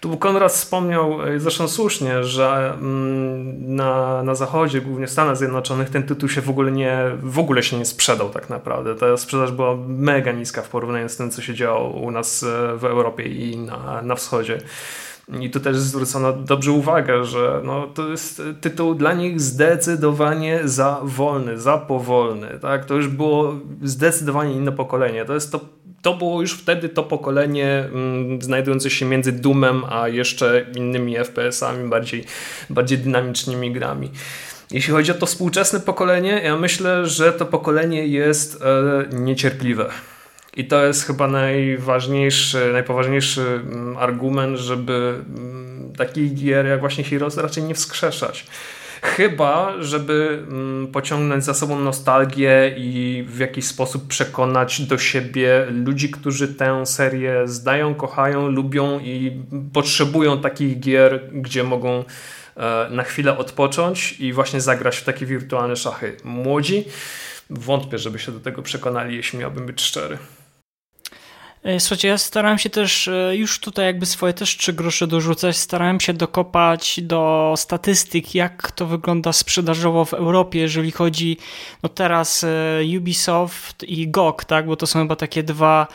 Tu Konrad wspomniał, e, zresztą słusznie, że mm, na, na zachodzie, głównie w Stanach Zjednoczonych, ten tytuł się w ogóle nie, w ogóle się nie sprzedał tak naprawdę. Ta sprzedaż była mega niska w porównaniu z tym, co się działo u nas w Europie i na, na wschodzie. I tu też zwrócono dobrze uwagę, że no, to jest tytuł dla nich zdecydowanie za wolny, za powolny. Tak? To już było zdecydowanie inne pokolenie. To, jest to, to było już wtedy to pokolenie mm, znajdujące się między Doomem a jeszcze innymi FPS-ami, bardziej, bardziej dynamicznymi grami. Jeśli chodzi o to współczesne pokolenie, ja myślę, że to pokolenie jest e, niecierpliwe. I to jest chyba najważniejszy, najpoważniejszy mm, argument, żeby mm, takich gier jak właśnie Heroes raczej nie wskrzeszać. Chyba, żeby mm, pociągnąć za sobą nostalgię i w jakiś sposób przekonać do siebie ludzi, którzy tę serię zdają, kochają, lubią i potrzebują takich gier, gdzie mogą e, na chwilę odpocząć i właśnie zagrać w takie wirtualne szachy. Młodzi wątpię, żeby się do tego przekonali, jeśli miałbym być szczery.
E, słuchajcie, ja starałem się też e, już tutaj jakby swoje też trzy grosze dorzucać. Starałem się dokopać do statystyk, jak to wygląda sprzedażowo w Europie, jeżeli chodzi no teraz e, Ubisoft i GOG, tak, bo to są chyba takie dwa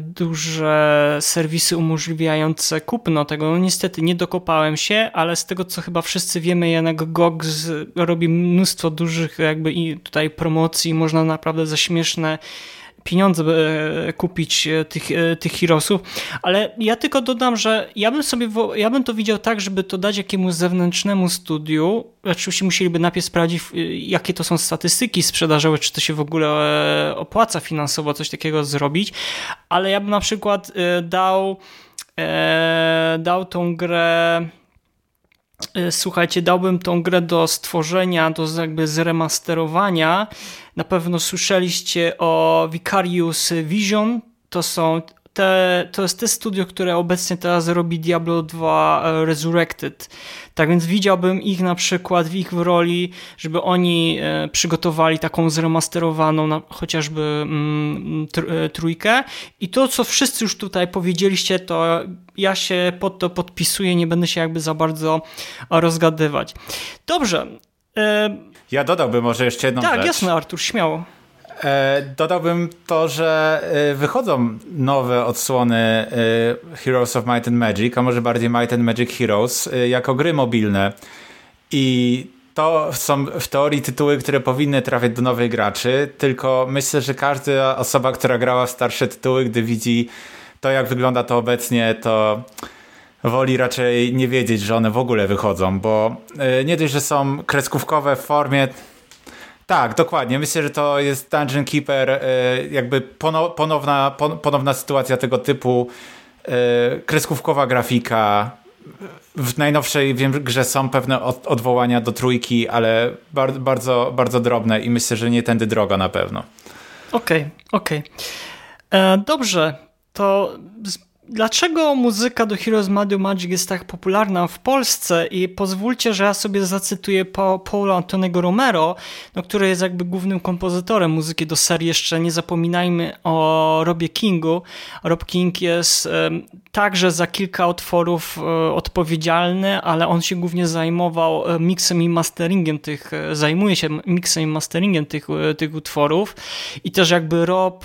duże serwisy umożliwiające kupno tego. No niestety nie dokopałem się, ale z tego co chyba wszyscy wiemy, jednak GOG robi mnóstwo dużych jakby i tutaj promocji, można naprawdę za śmieszne pieniądze e, kupić e, tych, tych Heroesów, ale ja tylko dodam, że ja bym sobie, ja bym to widział tak, żeby to dać jakiemuś zewnętrznemu studiu, oczywiście musieliby najpierw sprawdzić, jakie to są statystyki sprzedażowe, czy to się w ogóle opłaca finansowo coś takiego zrobić, ale ja bym na przykład dał dał tą grę E, słuchajcie, dałbym tą grę do stworzenia, do jakby zremasterowania. Na pewno słyszeliście o Vicarious Vision. To są te, to jest te studio, które obecnie teraz robi Diablo 2 e, Resurrected. Tak więc widziałbym ich na przykład w ich roli, żeby oni e, przygotowali taką zremasterowaną chociażby mm, tr, trójkę. I to, co wszyscy już tutaj powiedzieliście, to ja się pod to podpisuję, nie będę się jakby za bardzo rozgadywać. Dobrze.
Ja dodałbym może jeszcze jedną
tak,
rzecz.
Tak, jasne, Artur, śmiało.
E, dodałbym to, że e, wychodzą nowe odsłony e, Heroes of Might and Magic, a może bardziej Might and Magic Heroes, jako gry mobilne. I to są w teorii tytuły, które powinny trafiać do nowych graczy, tylko myślę, że każda osoba, która grała w starsze tytuły, gdy widzi to, jak wygląda to obecnie, to woli raczej nie wiedzieć, że one w ogóle wychodzą, bo nie dość, że są kreskówkowe w formie tak, dokładnie. Myślę, że to jest Dungeon Keeper, e, jakby ponowna, ponowna sytuacja tego typu. E, kreskówkowa grafika. W najnowszej wiem, grze są pewne odwołania do trójki, ale bardzo, bardzo drobne i myślę, że nie tędy droga na pewno.
Okej, okay, okej. Okay. E, dobrze, to Dlaczego muzyka do Heroes Mario Magic jest tak popularna w Polsce? I pozwólcie, że ja sobie zacytuję Paula Antonego Romero, no, który jest jakby głównym kompozytorem muzyki do serii. Jeszcze nie zapominajmy o Robie Kingu. Rob King jest um, także za kilka utworów um, odpowiedzialny, ale on się głównie zajmował um, mixem i masteringiem tych, e, zajmuje się mixem i masteringiem tych, tych utworów. I też jakby Rob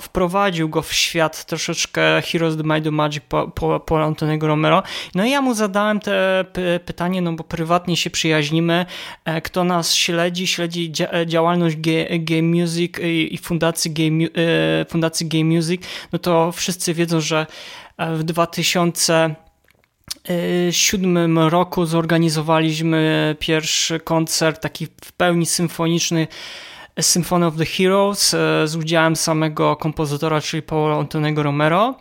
wprowadził go w świat troszeczkę Heroes the Might of Magic po, po, po Antonego Romero. No i ja mu zadałem te pytanie, no bo prywatnie się przyjaźnimy, e, kto nas śledzi, śledzi e, działalność Game Music i Fundacji Game, e, Fundacji Game Music, no to wszyscy wiedzą, że w 2000 2007 roku zorganizowaliśmy pierwszy koncert taki w pełni symfoniczny Symphony of the Heroes e, z udziałem samego kompozytora, czyli Paula Antonego Romero.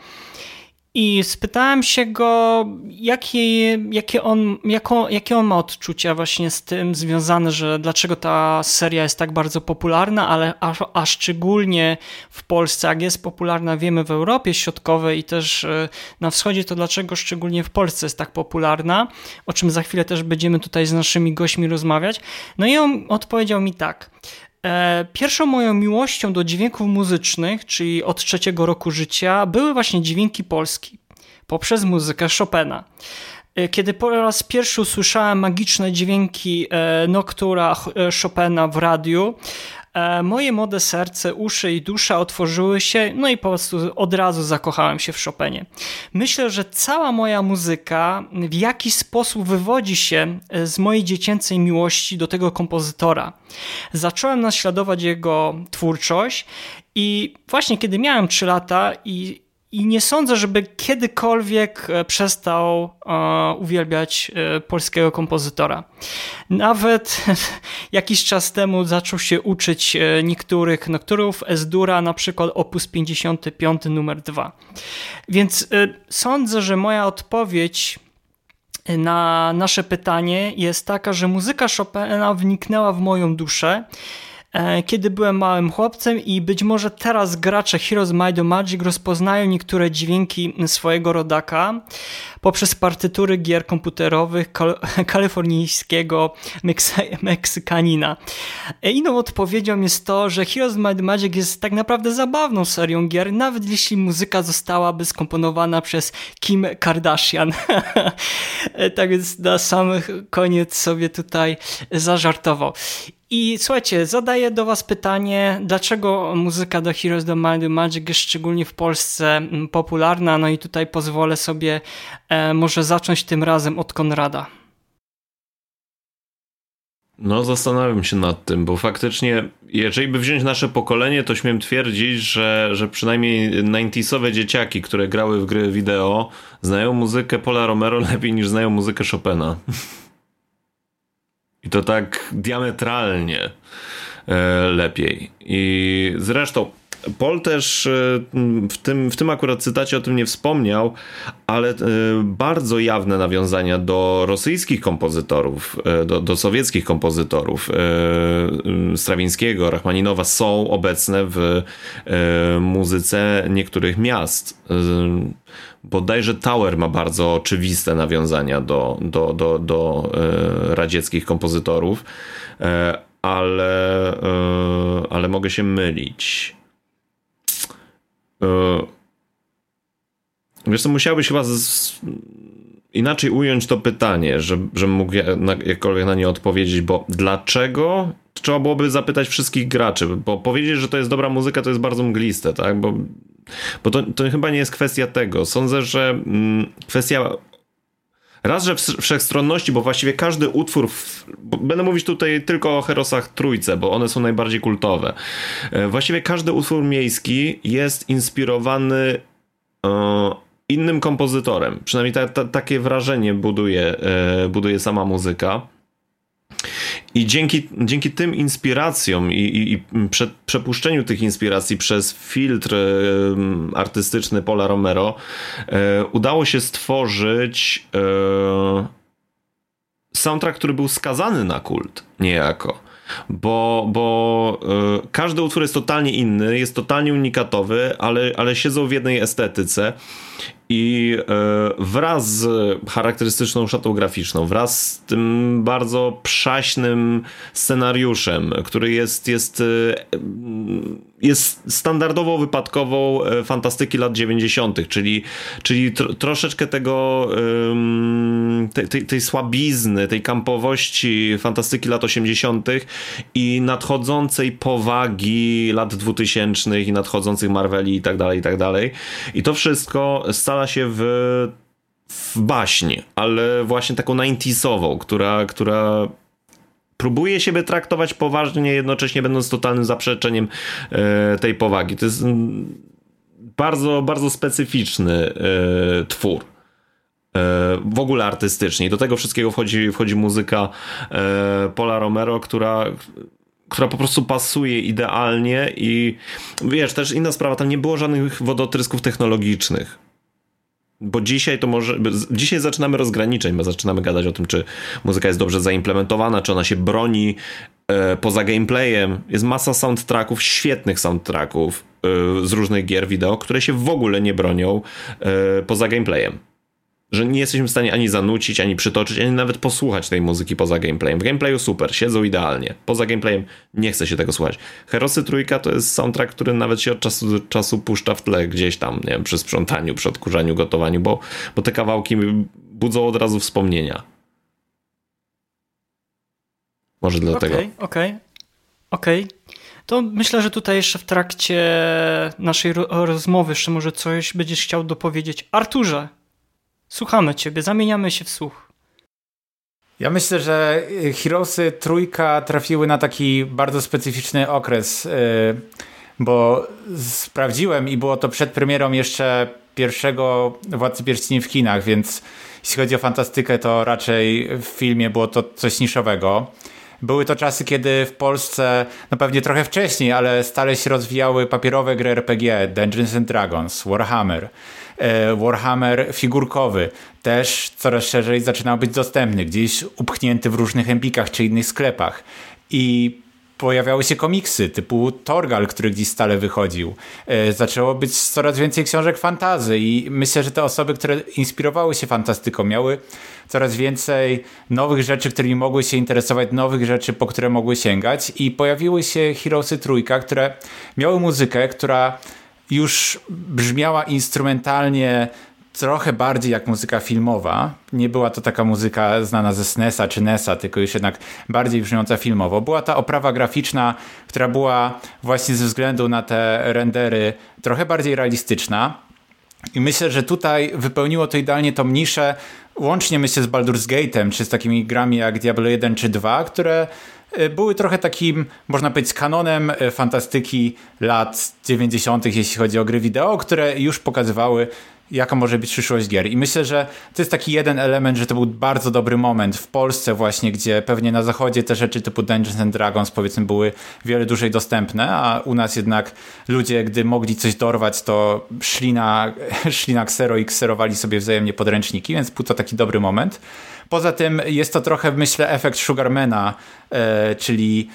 I spytałem się go, jakie, jakie, on, jaką, jakie on ma odczucia właśnie z tym związane, że dlaczego ta seria jest tak bardzo popularna, ale a, a szczególnie w Polsce, jak jest popularna, wiemy w Europie Środkowej i też e, na wschodzie, to dlaczego szczególnie w Polsce jest tak popularna, o czym za chwilę też będziemy tutaj z naszymi gośćmi rozmawiać. No i on odpowiedział mi tak. E, pierwszą moją miłością do dźwięków muzycznych, czyli od trzeciego roku życia, były właśnie dźwięki polski poprzez muzykę Chopina. E, kiedy po raz pierwszy usłyszałem magiczne dźwięki e, Noctura Chopina w radiu, moje młode serce, uszy i dusza otworzyły się, no i po prostu od razu zakochałem się w Chopinie. Myślę, że cała moja muzyka w jakiś sposób wywodzi się e, z mojej dziecięcej miłości do tego kompozytora. Zacząłem naśladować jego twórczość i właśnie kiedy miałem 3 lata i i nie sądzę, żeby kiedykolwiek e, przestał uh, uwielbiać uh, polskiego kompozytora. Nawet jakiś czas temu zaczął się uczyć niektórych nokturów Esdura, na przykład opus 55 numer 2. Więc sądzę, że moja odpowiedź na nasze pytanie jest taka, że muzyka Chopina wniknęła w moją duszę E, kiedy byłem małym chłopcem i być może teraz gracze Heroes Might Magic rozpoznają niektóre dźwięki swojego rodaka poprzez partytury gier komputerowych kal kalifornijskiego Meksykanina. E, inną odpowiedzią jest to, że Heroes Might Magic jest tak naprawdę zabawną serią gier, nawet jeśli muzyka zostałaby skomponowana przez Kim Kardashian. E, tak więc na sam koniec sobie tutaj zażartował. I słuchajcie, zadaję do Was pytanie, dlaczego muzyka do Heroes of Might Magic jest szczególnie w Polsce mm, popularna? No i tutaj pozwolę sobie e, może zacząć tym razem od Konrada.
No, zastanawiam się nad tym, bo faktycznie, jeżeli by wziąć nasze pokolenie, to śmiem twierdzić, że, że przynajmniej 90sowe dzieciaki, które grały w gry wideo, znają muzykę Paula Romero lepiej niż znają muzykę Chopina. I to tak diametralnie e, lepiej. I zresztą Paul też e, w tym, w tym akurat cytacie o tym nie wspomniał, ale e, bardzo jawne nawiązania do rosyjskich kompozytorów, do, do sowieckich kompozytorów Strawińskiego, Rachmaninowa są obecne w muzyce niektórych miast. Bodajże Tower ma bardzo oczywiste nawiązania do, do, do, do radzieckich kompozytorów, ale, ale mogę się mylić. E, wiesz co, musiałbyś chyba z... inaczej ująć to pytanie, że, żebym mógł jakkolwiek na nie odpowiedzieć, bo dlaczego trzeba byłoby zapytać wszystkich graczy, bo powiedzieć, że to jest dobra muzyka, to jest bardzo mgliste, tak? Bo, bo to, to chyba nie jest kwestia tego. Sądzę, że mm, kwestia Raz, że wszechstronności, bo właściwie każdy utwór, w, będę mówić tutaj tylko o Herosach Trójce, bo one są najbardziej kultowe. E, właściwie każdy utwór miejski jest inspirowany e, innym kompozytorem. Przynajmniej ta, ta, takie wrażenie buduje, e, buduje sama muzyka. I dzięki, dzięki tym inspiracjom i, i, i prze, przepuszczeniu tych inspiracji przez filtr e, artystyczny Paula Romero e, udało się stworzyć e, soundtrack, który był skazany na kult niejako. Bo, bo y, każdy utwór jest totalnie inny, jest totalnie unikatowy, ale, ale siedzą w jednej estetyce i y, wraz z charakterystyczną szatą graficzną, wraz z tym bardzo przaśnym scenariuszem, który jest, jest, y, jest standardową, wypadkową fantastyki lat 90., czyli, czyli tr troszeczkę tego tej, tej, tej słabizny, tej kampowości fantastyki lat 80., i nadchodzącej powagi lat 2000 i nadchodzących Marveli i tak dalej, i tak dalej. I to wszystko stala się w, w baśni, ale właśnie taką 90 która, która próbuje siebie traktować poważnie, jednocześnie będąc totalnym zaprzeczeniem e, tej powagi. To jest mm, bardzo, bardzo specyficzny e, twór w ogóle artystycznie. Do tego wszystkiego wchodzi, wchodzi muzyka e, Paula Romero, która która po prostu pasuje idealnie i wiesz, też inna sprawa, tam nie było żadnych wodotrysków technologicznych. Bo dzisiaj to może. Dzisiaj zaczynamy rozgraniczeń, bo zaczynamy gadać o tym, czy muzyka jest dobrze zaimplementowana, czy ona się broni e, poza gameplayem. Jest masa soundtracków, świetnych soundtracków e, z różnych gier wideo, które się w ogóle nie bronią e, poza gameplayem że nie jesteśmy w stanie ani zanucić, ani przytoczyć, ani nawet posłuchać tej muzyki poza gameplayem. W gameplayu super, siedzą idealnie. Poza gameplayem nie chce się tego słuchać. Herosy Trójka to jest soundtrack, który nawet się od czasu do czasu puszcza w tle gdzieś tam, nie wiem, przy sprzątaniu, przy odkurzaniu, gotowaniu, bo, bo te kawałki budzą od razu wspomnienia. Może dlatego.
Okej, okay, okej, okay, okej. Okay. To myślę, że tutaj jeszcze w trakcie naszej rozmowy jeszcze może coś będziesz chciał dopowiedzieć. Arturze, Słuchamy ciebie, zamieniamy się w słuch.
Ja myślę, że Heroesy trójka trafiły na taki bardzo specyficzny okres, y, bo sprawdziłem i było to przed premierą jeszcze pierwszego Władcy Pierścieni w kinach, więc jeśli chodzi o fantastykę, to raczej w filmie było to coś niszowego. Były to czasy, kiedy w Polsce, no pewnie trochę wcześniej, ale stale się rozwijały papierowe gry RPG, Dungeons and Dragons, Warhammer. E, Warhammer figurkowy też coraz szerzej zaczynał być dostępny, gdzieś upchnięty w różnych empikach czy innych sklepach. I pojawiały się komiksy typu Torgal, który gdzieś stale wychodził. E, zaczęło być coraz więcej książek fantazy i myślę, że te osoby, które inspirowały się fantastyką, miały coraz więcej nowych rzeczy, którymi mogły się interesować, nowych rzeczy, po które mogły sięgać i pojawiły się Heroesy Trójka, które miały muzykę, która już brzmiała instrumentalnie trochę bardziej jak muzyka filmowa. Nie była to taka muzyka znana ze SNESa czy NESa, tylko już jednak bardziej brzmiąca filmowo. Była ta oprawa graficzna, która była właśnie ze względu na te rendery trochę bardziej realistyczna. I myślę, że tutaj wypełniło to idealnie tą niszę łącznie myślę z Baldur's Gate'em, czy z takimi grami jak Diablo 1 czy 2, które były trochę takim, można powiedzieć, kanonem y, fantastyki lat 90., jeśli chodzi o gry wideo, które już pokazywały jaka może być przyszłość gier. I myślę, że to jest taki jeden element, że to był bardzo dobry moment w Polsce właśnie, gdzie pewnie na zachodzie te rzeczy typu Dungeons and Dragons powiedzmy były wiele dłużej dostępne, a u nas jednak ludzie, gdy mogli coś dorwać, to szli na, szli na ksero i kserowali sobie wzajemnie podręczniki, więc był to taki dobry moment. Poza tym jest to trochę, myślę, efekt Sugarmana, e, czyli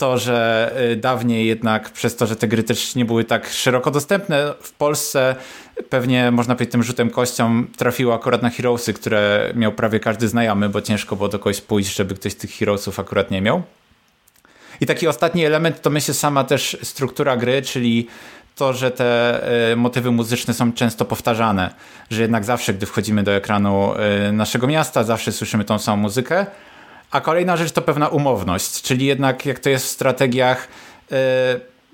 to, że y, dawniej jednak przez to, że te gry też nie były tak szeroko dostępne w Polsce, pewnie można powiedzieć tym rzutem kością trafiło akurat na Heroesy, które miał prawie każdy znajomy, bo ciężko było do kogoś pójść, żeby ktoś tych Heroesów akurat nie miał. I taki ostatni element to myślę sama też struktura gry, czyli to, że te y, motywy muzyczne są często powtarzane, że jednak zawsze, gdy wchodzimy do ekranu y, naszego miasta, zawsze słyszymy tą samą muzykę, a kolejna rzecz to pewna umowność, czyli jednak jak to jest w strategiach, yy,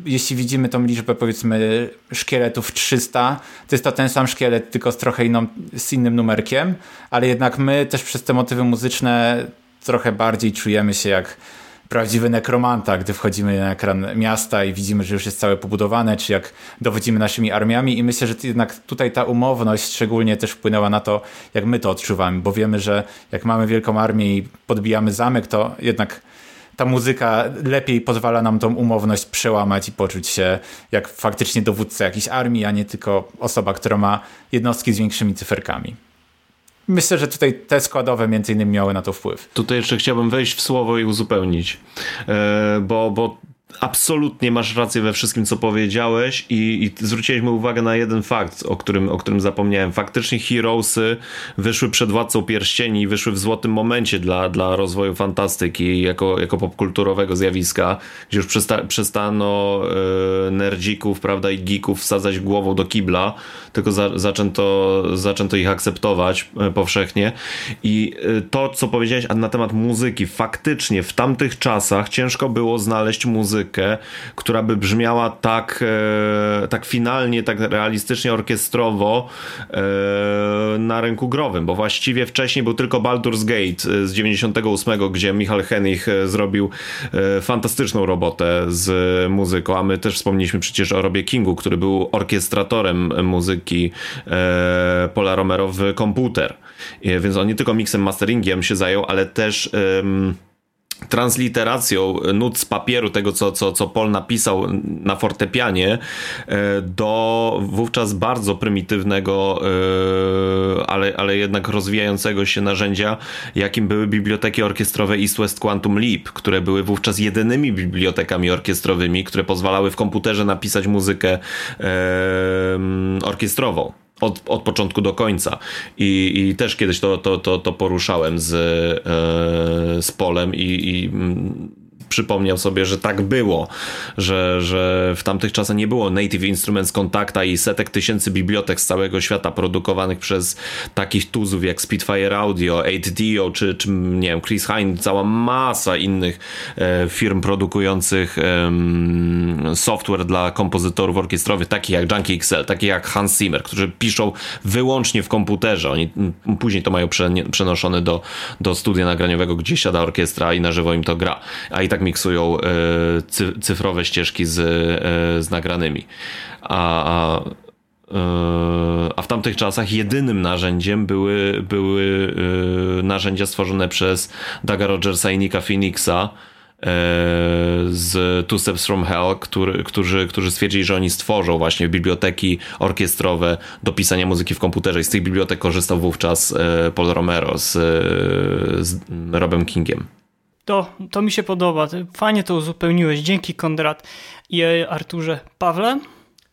jeśli widzimy tą liczbę powiedzmy szkieletów 300, to jest to ten sam szkielet, tylko z trochę inną, z innym numerkiem, ale jednak my też przez te motywy muzyczne trochę bardziej czujemy się jak prawdziwy nekromanta, gdy wchodzimy na ekran miasta i widzimy, że już jest całe pobudowane, czy jak dowodzimy naszymi armiami. I myślę, że jednak tutaj ta umowność szczególnie też wpłynęła na to, jak my to odczuwamy, bo wiemy, że jak mamy wielką armię i podbijamy zamek, to jednak ta muzyka lepiej pozwala nam tą umowność przełamać i poczuć się jak faktycznie dowódca jakiejś armii, a nie tylko osoba, która ma jednostki z większymi cyferkami myślę, że tutaj te składowe między innymi miały na to wpływ.
Tutaj jeszcze chciałbym wejść w słowo i uzupełnić, e, bo, bo absolutnie masz rację we wszystkim, co powiedziałeś i, i zwróciliśmy uwagę na jeden fakt, o którym, o którym zapomniałem. Faktycznie Heroesy wyszły przed Władcą Pierścieni i wyszły w złotym momencie dla, dla rozwoju fantastyki jako, jako popkulturowego zjawiska, gdzie już przesta, przestano e, nerdzików, prawda, i geeków wsadzać głową do kibla, tylko za, zaczęto, zaczęto ich akceptować e, powszechnie i e, to, co powiedziałeś na temat muzyki, faktycznie w tamtych czasach ciężko było znaleźć muzykę, muzykę, która by brzmiała tak, e, tak finalnie, tak realistycznie, orkiestrowo e, na rynku growym, bo właściwie wcześniej był tylko Baldur's Gate e, z 98, gdzie Michal Henich zrobił fantastyczną robotę z muzyką, a my też wspomnieliśmy przecież o Robie Kingu, który był orkiestratorem muzyki Paula Romero w komputer. Więc on nie tylko mixem, masteringiem się zajął, ale też transliteracją nut z papieru tego, co, co, co Paul napisał na fortepianie e, do wówczas bardzo prymitywnego, e, ale, ale jednak rozwijającego się narzędzia, jakim były biblioteki orkiestrowe East West Quantum Leap, które były wówczas jedynymi bibliotekami orkiestrowymi, które pozwalały w komputerze napisać muzykę orkiestrową od, od początku do końca. I, i też kiedyś to, to, to, to poruszałem z, e, z Polem i, i przypomniał sobie, że tak było, że, że w tamtych czasach nie było Native Instruments Contacta i setek tysięcy bibliotek z całego świata produkowanych przez takich tuzów jak Spitfire Audio, 8Dio czy, czy nie wiem, Chris Hine, cała masa innych e, firm produkujących e, software dla kompozytorów orkiestrowych, takich jak Junkie XL, takich jak Hans Zimmer, którzy piszą wyłącznie w komputerze. Oni później to mają przenoszone do, do studia nagraniowego, gdzie siada orkiestra i na żywo im to gra. A i tak miksują e, cyfrowe ścieżki z, e, z nagranymi. A, a e, a w tamtych czasach jedynym narzędziem były, były narzędzia stworzone przez Daga Rogersa i Nika Phoenixa z Two Steps From Hell, który, którzy, którzy stwierdzili, że oni stworzą właśnie biblioteki orkiestrowe do pisania muzyki w komputerze i z tych bibliotek korzystał wówczas Paul Romero z, z Robem Kingiem.
To, to mi się podoba. Fajnie to uzupełniłeś. Dzięki Kondrat i e, Arturze. Pawle?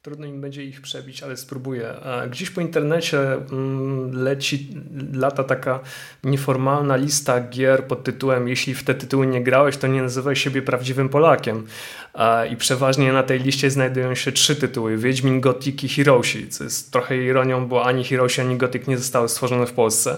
Trudno im będzie ich przebić, ale spróbuję. E, gdzieś po internecie mm, leci lata taka nieformalna lista gier pod tytułem Jeśli w te tytuły nie grałeś, to nie nazywaj siebie prawdziwym Polakiem. E, I przeważnie na tej liście znajdują się trzy tytuły. Wiedźmin, Gothic i Hiroshi, co jest trochę ironią, bo ani Hiroshi, ani Gothic nie zostały stworzone w Polsce.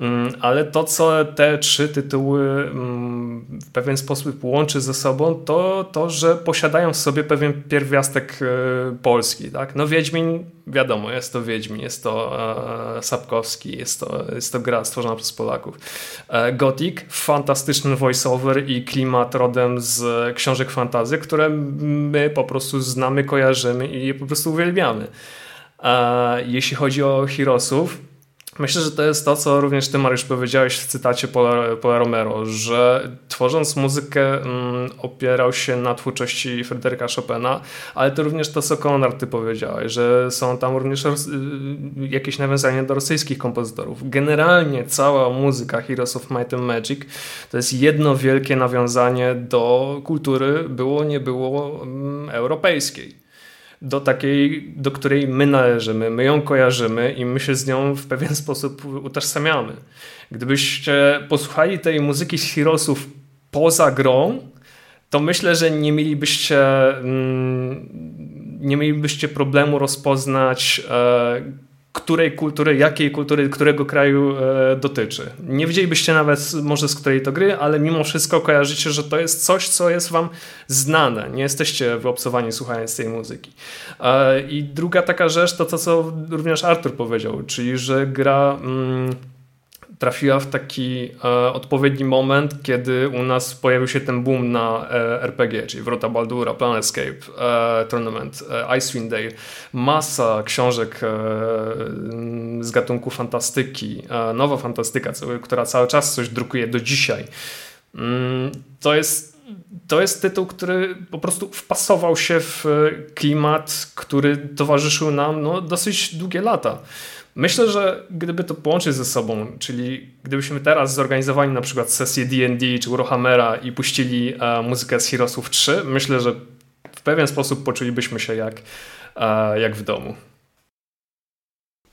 Mm, ale to, co te trzy tytuły mm, w pewien sposób łączy ze sobą, to to, że posiadają w sobie pewien pierwiastek e, polski. Tak? No Wiedźmin, wiadomo, jest to Wiedźmin, jest to e, Sapkowski, jest to, jest to gra stworzona przez Polaków. E, Gothic, fantastyczny voiceover i klimat rodem z książek fantazy, które my po prostu znamy, kojarzymy i je po prostu uwielbiamy. Jeśli chodzi o Heroesów, Myślę, że to jest to, co również ty, Mariusz, powiedziałeś w cytacie Paula, Romero, że tworząc muzykę mm, opierał się na twórczości Fryderyka Chopina, ale to również to, co Konrad ty powiedziałeś, że są tam również y, jakieś nawiązania do rosyjskich kompozytorów. Generalnie cała muzyka Heroes of Might and Magic to jest jedno wielkie nawiązanie do kultury było, nie było mm, europejskiej do takiej, do której my należymy, my ją kojarzymy i my się z nią w pewien sposób utożsamiamy. Gdybyście posłuchali tej muzyki z Heroesów poza grą, to myślę, że nie mielibyście, mm, nie mielibyście problemu rozpoznać e, której kultury, jakiej kultury, którego kraju e, dotyczy. Nie wiedzielibyście nawet może z której to gry, ale mimo wszystko kojarzycie, że to jest coś, co jest wam znane. Nie jesteście wyobcowani słuchając tej muzyki. E, I druga taka rzecz to to, co również Artur powiedział, czyli że gra... Mm, trafiła w taki e, odpowiedni moment, kiedy u nas pojawił się ten boom na e, RPG, czyli Wrota Baldura, Planescape, e, Tournament, e, Icewind Dale, masa książek e, z gatunku fantastyki, e, nowa fantastyka, która cały czas coś drukuje do dzisiaj. Mm, to jest to jest tytuł, który po prostu wpasował się w klimat, który towarzyszył nam no, dosyć długie lata. Myślę, że gdyby to połączyć ze sobą, czyli gdybyśmy teraz zorganizowali na przykład sesję D&D czy Warhammera i puścili e, muzykę z Heroesów 3, myślę, że w pewien sposób poczulibyśmy się jak, e, jak w domu.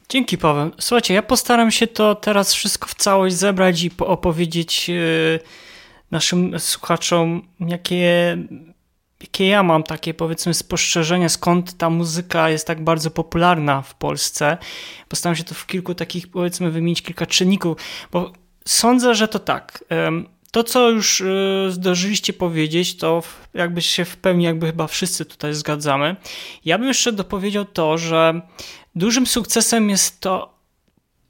Dzięki Paweł. Słuchajcie, ja postaram się to teraz wszystko w całość zebrać i opowiedzieć e, naszym słuchaczom, jakie jakie ja mam takie powiedzmy spostrzeżenia, skąd ta muzyka jest tak bardzo popularna w Polsce. Postaram się to w kilku takich powiedzmy wymienić kilka czynników, bo sądzę, że to tak. To, co już y, zdążyliście powiedzieć, to jakby się w pełni jakby chyba wszyscy tutaj zgadzamy. Ja bym jeszcze dopowiedział to, że dużym sukcesem jest to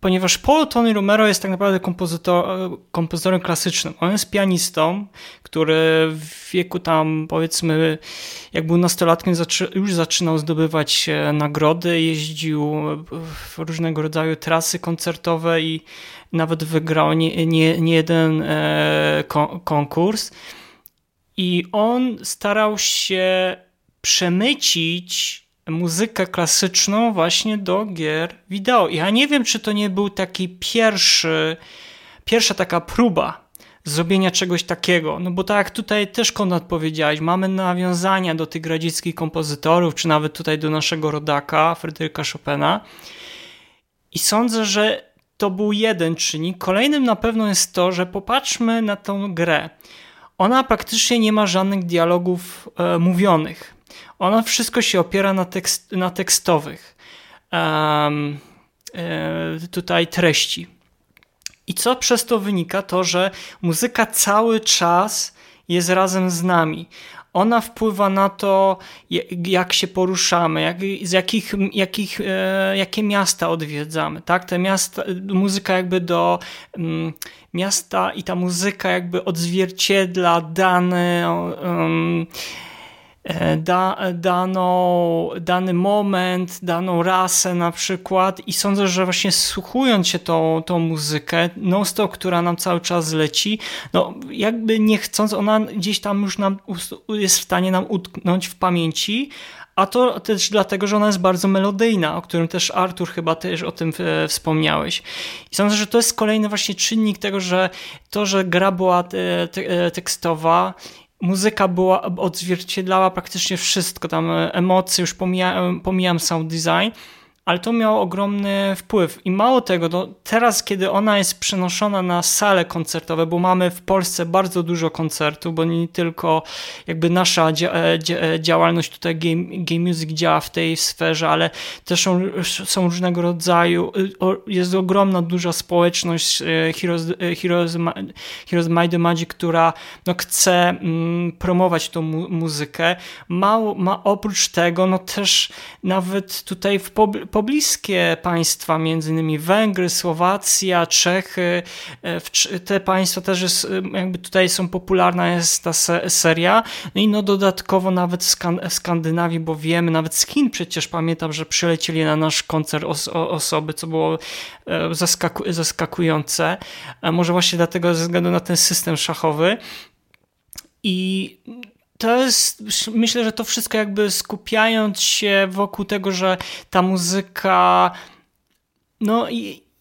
ponieważ Paul Tony Romero jest tak naprawdę kompozytor, kompozytorem klasycznym. On jest pianistą, który w wieku tam powiedzmy, jak był nastolatkiem, już zaczynał zdobywać e, nagrody, jeździł w różnego rodzaju trasy koncertowe i nawet wygrał nie, nie, nie jeden e, konkurs. I on starał się przemycić muzykę klasyczną właśnie do gier wideo. Ja nie wiem, czy to nie był taki pierwszy, pierwsza taka próba zrobienia czegoś takiego. No bo tak jak tutaj też Konrad powiedziałeś, mamy nawiązania do tych radzieckich kompozytorów, czy nawet tutaj do naszego rodaka, Fryderyka Chopina. I sądzę, że to był jeden czynnik. Kolejnym na pewno jest to, że popatrzmy na tą grę. Ona praktycznie nie ma żadnych dialogów e, mówionych. Ona wszystko się opiera na, tekst, na tekstowych um, tutaj treści. I co przez to wynika? To, że muzyka cały czas jest razem z nami. Ona wpływa na to, jak się poruszamy, jak, z jakich, jakich, e, jakie miasta odwiedzamy. Tak? Te miasta, muzyka jakby do um, miasta i ta muzyka jakby odzwierciedla dane. Da, daną, dany moment, daną rasę na przykład i sądzę, że właśnie słuchując się tą, tą muzykę non-stop, która nam cały czas leci, no jakby nie chcąc, ona gdzieś tam już nam jest w stanie nam utknąć w pamięci, a to też dlatego, że ona jest bardzo melodyjna, o którym też Artur chyba też o tym e, wspomniałeś. I sądzę, że to jest kolejny właśnie czynnik tego, że to, że gra była e, tekstowa muzyka była, odzwierciedlała praktycznie wszystko, tam e, emocje, już pomijam, pomijam sound design, ale to miało ogromny wpływ. I mało tego, no, teraz, kiedy ona jest przenoszona na sale koncertowe, bo mamy w Polsce bardzo dużo koncertów, bo nie tylko jakby nasza dzia dzia działalność tutaj game, game music działa w tej sferze, ale też są, są różnego rodzaju, jest ogromna, duża społeczność e, Heroes, e, Heroes, Heroes Might the Magic, która no, chce mm, promować tą mu muzykę. Mało, ma, oprócz tego, no też nawet tutaj w pobliskie państwa, między innymi Węgry, Słowacja, Czechy, e, te państwa też jest, e, jakby tutaj są popularna jest ta seria. No i no dodatkowo nawet w Skandynawii, bo wiemy, nawet z Chin przecież pamiętam, że przylecieli na nasz koncert os osoby, co było e, zaskaku zaskakujące. Może właśnie dlatego ze względu na ten system szachowy. I to jest, myślę, że to wszystko jakby skupiając się wokół tego, że ta muzyka no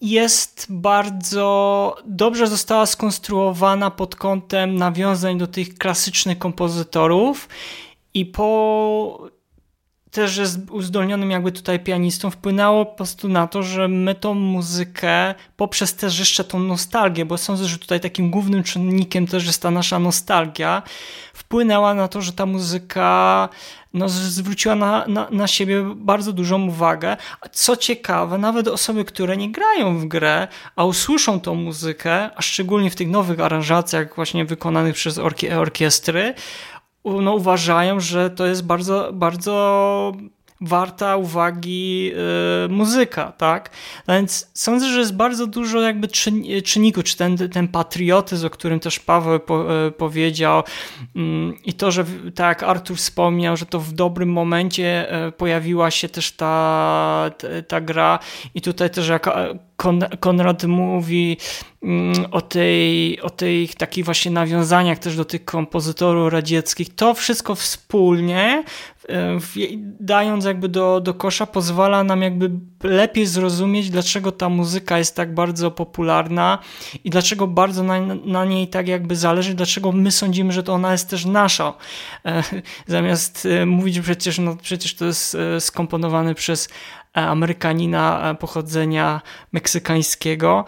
jest bardzo dobrze została skonstruowana pod kątem nawiązań do tych klasycznych kompozytorów i po też jest uzdolnionym jakby tutaj pianistą, wpłynęło po prostu na to, że my tą muzykę poprzez też jeszcze tą nostalgię, bo sądzę, że tutaj takim głównym czynnikiem też jest ta nasza nostalgia, wpłynęła na to, że ta muzyka no, zwróciła na, na, na siebie bardzo dużą uwagę. Co ciekawe, nawet osoby, które nie grają w grę, a usłyszą tą muzykę, a szczególnie w tych nowych aranżacjach właśnie wykonanych przez orkiestry, no, uważają, że to jest bardzo, bardzo warta uwagi y, muzyka, tak? No więc sądzę, że jest bardzo dużo jakby czyn, czynników, czy ten, ten patriotyzm, o którym też Paweł po, y, powiedział y, i to, że tak Artur wspomniał, że to w dobrym momencie y, pojawiła się też ta, ta, ta gra i tutaj też jak Konrad mówi mm, o tej, o tej takich właśnie nawiązaniach też do tych kompozytorów radzieckich, to wszystko wspólnie e, dając jakby do, do kosza pozwala nam jakby lepiej zrozumieć, dlaczego ta muzyka jest tak bardzo popularna i dlaczego bardzo na, na niej tak jakby zależy, dlaczego my sądzimy, że to ona jest też nasza. E, zamiast e, mówić, przecież, no, przecież to jest skomponowane przez Amerykanina e, pochodzenia meksykańskiego.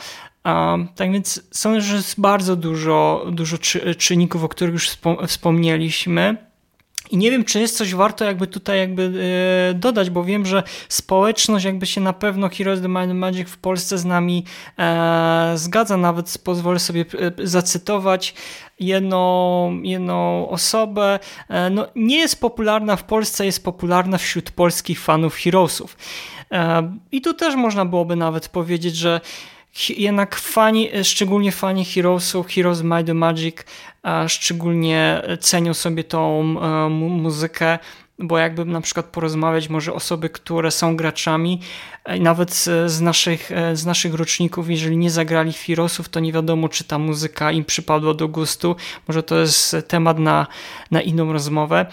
Tak więc sądzę, że jest bardzo dużo, dużo czynników, o których już wspomnieliśmy. I nie wiem, czy jest coś warto jakby tutaj jakby e, dodać, bo wiem, że społeczność jakby się na pewno Heroes the Magic w Polsce z nami e, zgadza. Nawet pozwolę sobie e, zacytować jedną, jedną osobę. No, nie jest popularna w Polsce, jest popularna wśród polskich fanów Heroesów. I tu też można byłoby nawet powiedzieć, że jednak fani, szczególnie fani Heroesów, Heroes Might the Magic, szczególnie cenią sobie tą e, muzykę, bo jakby na przykład porozmawiać może osoby, które są graczami, e, nawet z naszych, z naszych roczników, jeżeli nie zagrali Heroesów, to nie wiadomo, czy ta muzyka im przypadła do gustu. Może to jest temat na, na inną rozmowę.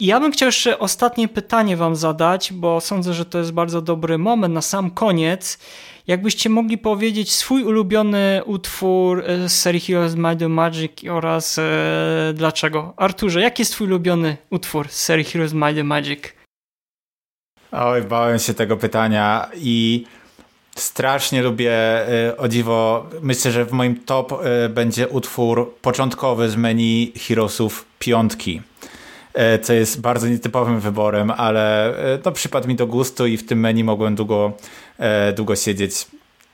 Ja bym chciał jeszcze ostatnie pytanie Wam zadać, bo sądzę, że to jest bardzo dobry moment na sam koniec. Jakbyście mogli powiedzieć swój ulubiony utwór e, z serii Heroes Might the Magic oraz e, dlaczego? Arturze, jaki jest Twój ulubiony utwór z serii Heroes Might the Magic?
Oj, bałem się tego pytania i strasznie lubię, e, o dziwo, myślę, że w moim top e, będzie utwór początkowy z menu Heroesów piątki. E, co jest bardzo nietypowym wyborem, ale no, przypadł mi do gustu i w tym menu mogłem długo, e, długo siedzieć.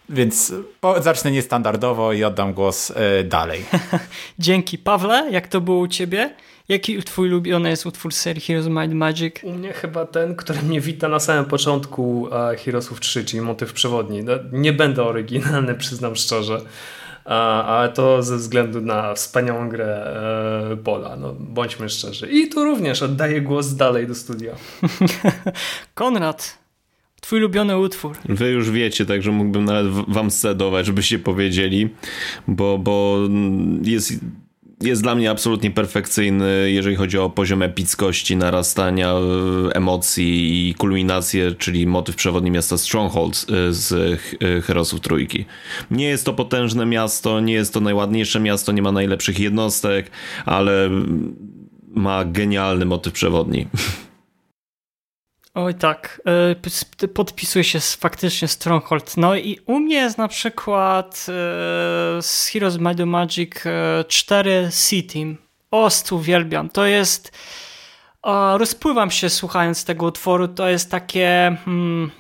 Więc zacznę niestandardowo i oddam głos dalej.
Dzięki. Pawle, jak to było u ciebie? Jaki twój ulubiony jest utwór serii Heroes Might Magic?
U mnie chyba ten, który mnie wita na samym początku Heroesów 3, czyli motyw przewodni. No, nie będę oryginalny, przyznam szczerze ale to ze względu na wspaniałą grę Bola. E, no, bądźmy szczerzy. I tu również oddaję głos dalej do studia.
Konrad, Twój ulubiony utwór.
Wy już wiecie, także mógłbym nawet wam scedować, żebyście powiedzieli, bo, bo jest jest dla mnie absolutnie perfekcyjny, jeżeli chodzi o poziom epickości, narastania e, emocji i kulminację, czyli motyw przewodni miasta Stronghold e, z e, Herosów Trójki. Nie jest to potężne miasto, nie jest to najładniejsze miasto, nie ma najlepszych jednostek, ale ma genialny motyw przewodni.
Oj tak, e, podpisuje się faktycznie Stronghold. No i u mnie jest na przykład e, z Heroes Might Magic 4 e, C-Team. Ost uwielbiam. To jest... Rozpływam się słuchając tego utworu. To jest takie... Hmm,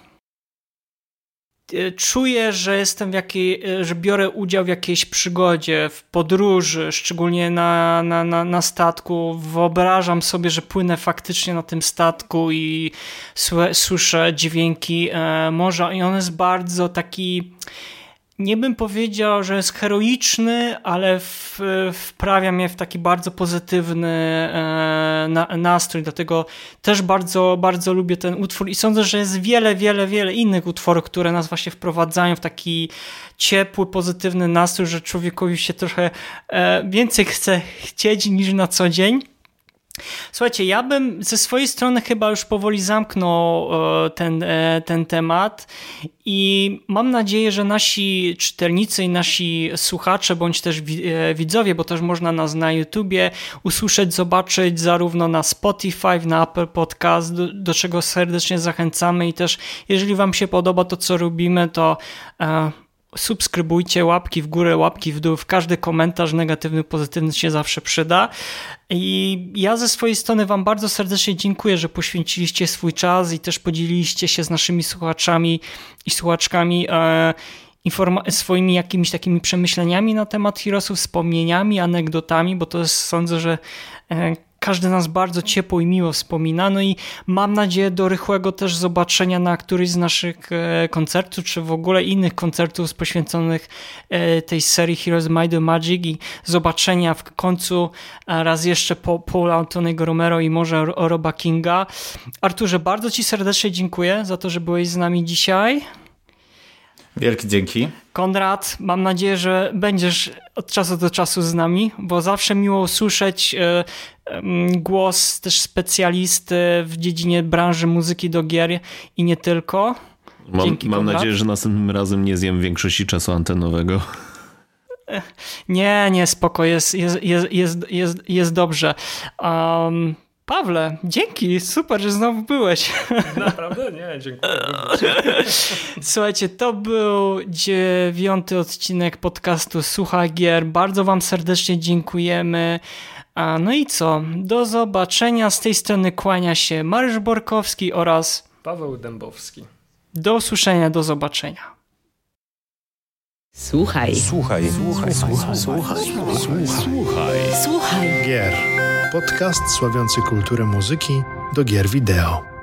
czuję, że jestem w jakiej, e, że biorę udział w jakiejś przygodzie, w podróży, szczególnie na, na, na, na statku. Wyobrażam sobie, że płynę faktycznie na tym statku i słyszę dźwięki e, morza i on jest bardzo taki nie bym powiedział, że jest heroiczny, ale w, wprawia mnie w taki bardzo pozytywny e, na, nastrój, dlatego też bardzo, bardzo lubię ten utwór i sądzę, że jest wiele, wiele, wiele innych utworów, które nas właśnie wprowadzają w taki ciepły, pozytywny nastrój, że człowiekowi się trochę e, więcej chce chcieć niż na co dzień. Słuchajcie, ja bym ze swojej strony chyba już powoli zamknął e, ten, e, ten temat i mam nadzieję, że nasi czytelnicy i nasi słuchacze, bądź też e, widzowie, bo też można nas na YouTubie usłyszeć, zobaczyć zarówno na Spotify, na Apple Podcast, do, do czego serdecznie zachęcamy i też jeżeli Wam się podoba to, co robimy, to subskrybujcie, łapki w górę, łapki w dół. Każdy komentarz negatywny, pozytywny się zawsze przyda. I ja ze swojej strony Wam bardzo serdecznie dziękuję, że poświęciliście swój czas i też podzieliliście się z naszymi słuchaczami i słuchaczkami. E, swoimi jakimiś takimi przemyśleniami na temat Heroesów, wspomnieniami, anegdotami, bo to jest, sądzę, że e, każdy nas bardzo ciepło i miło wspomina. No i mam nadzieję do rychłego też zobaczenia na któryś z naszych e, koncertów, czy w ogóle innych koncertów poświęconych e, tej serii Heroes Might the Magic i zobaczenia w końcu raz jeszcze po Paula Antonego Romero i może Roba Kinga. Arturze, bardzo Ci serdecznie dziękuję za to, że byłeś z nami dzisiaj.
Wielkie dzięki.
Konrad, mam nadzieję, że będziesz od czasu do czasu z nami, bo zawsze miło usłyszeć e, głos też specjalisty w dziedzinie branży muzyki do gier i nie tylko.
Mam, Dzięki, mam nadzieję, że następnym razem nie zjem większości czasu antenowego.
Nie, nie, spoko, jest, jest, jest, jest, jest, jest dobrze. Um, Pawle, dzięki, super, że znowu byłeś.
Naprawdę? Nie, dziękuję.
Słuchajcie, to był dziewiąty odcinek podcastu Słucha Gier. Bardzo wam serdecznie dziękujemy. A no i co? Do zobaczenia. Z tej strony kłania się Mariusz Borkowski oraz
Paweł Dębowski.
Do usłyszenia, do zobaczenia.
Słuchaj.
Słuchaj. Słuchaj. Słuchaj. Słuchaj. Słuchaj. Słuchaj. Słuchaj. Gier. Podcast sławiący kulturę muzyki do gier wideo.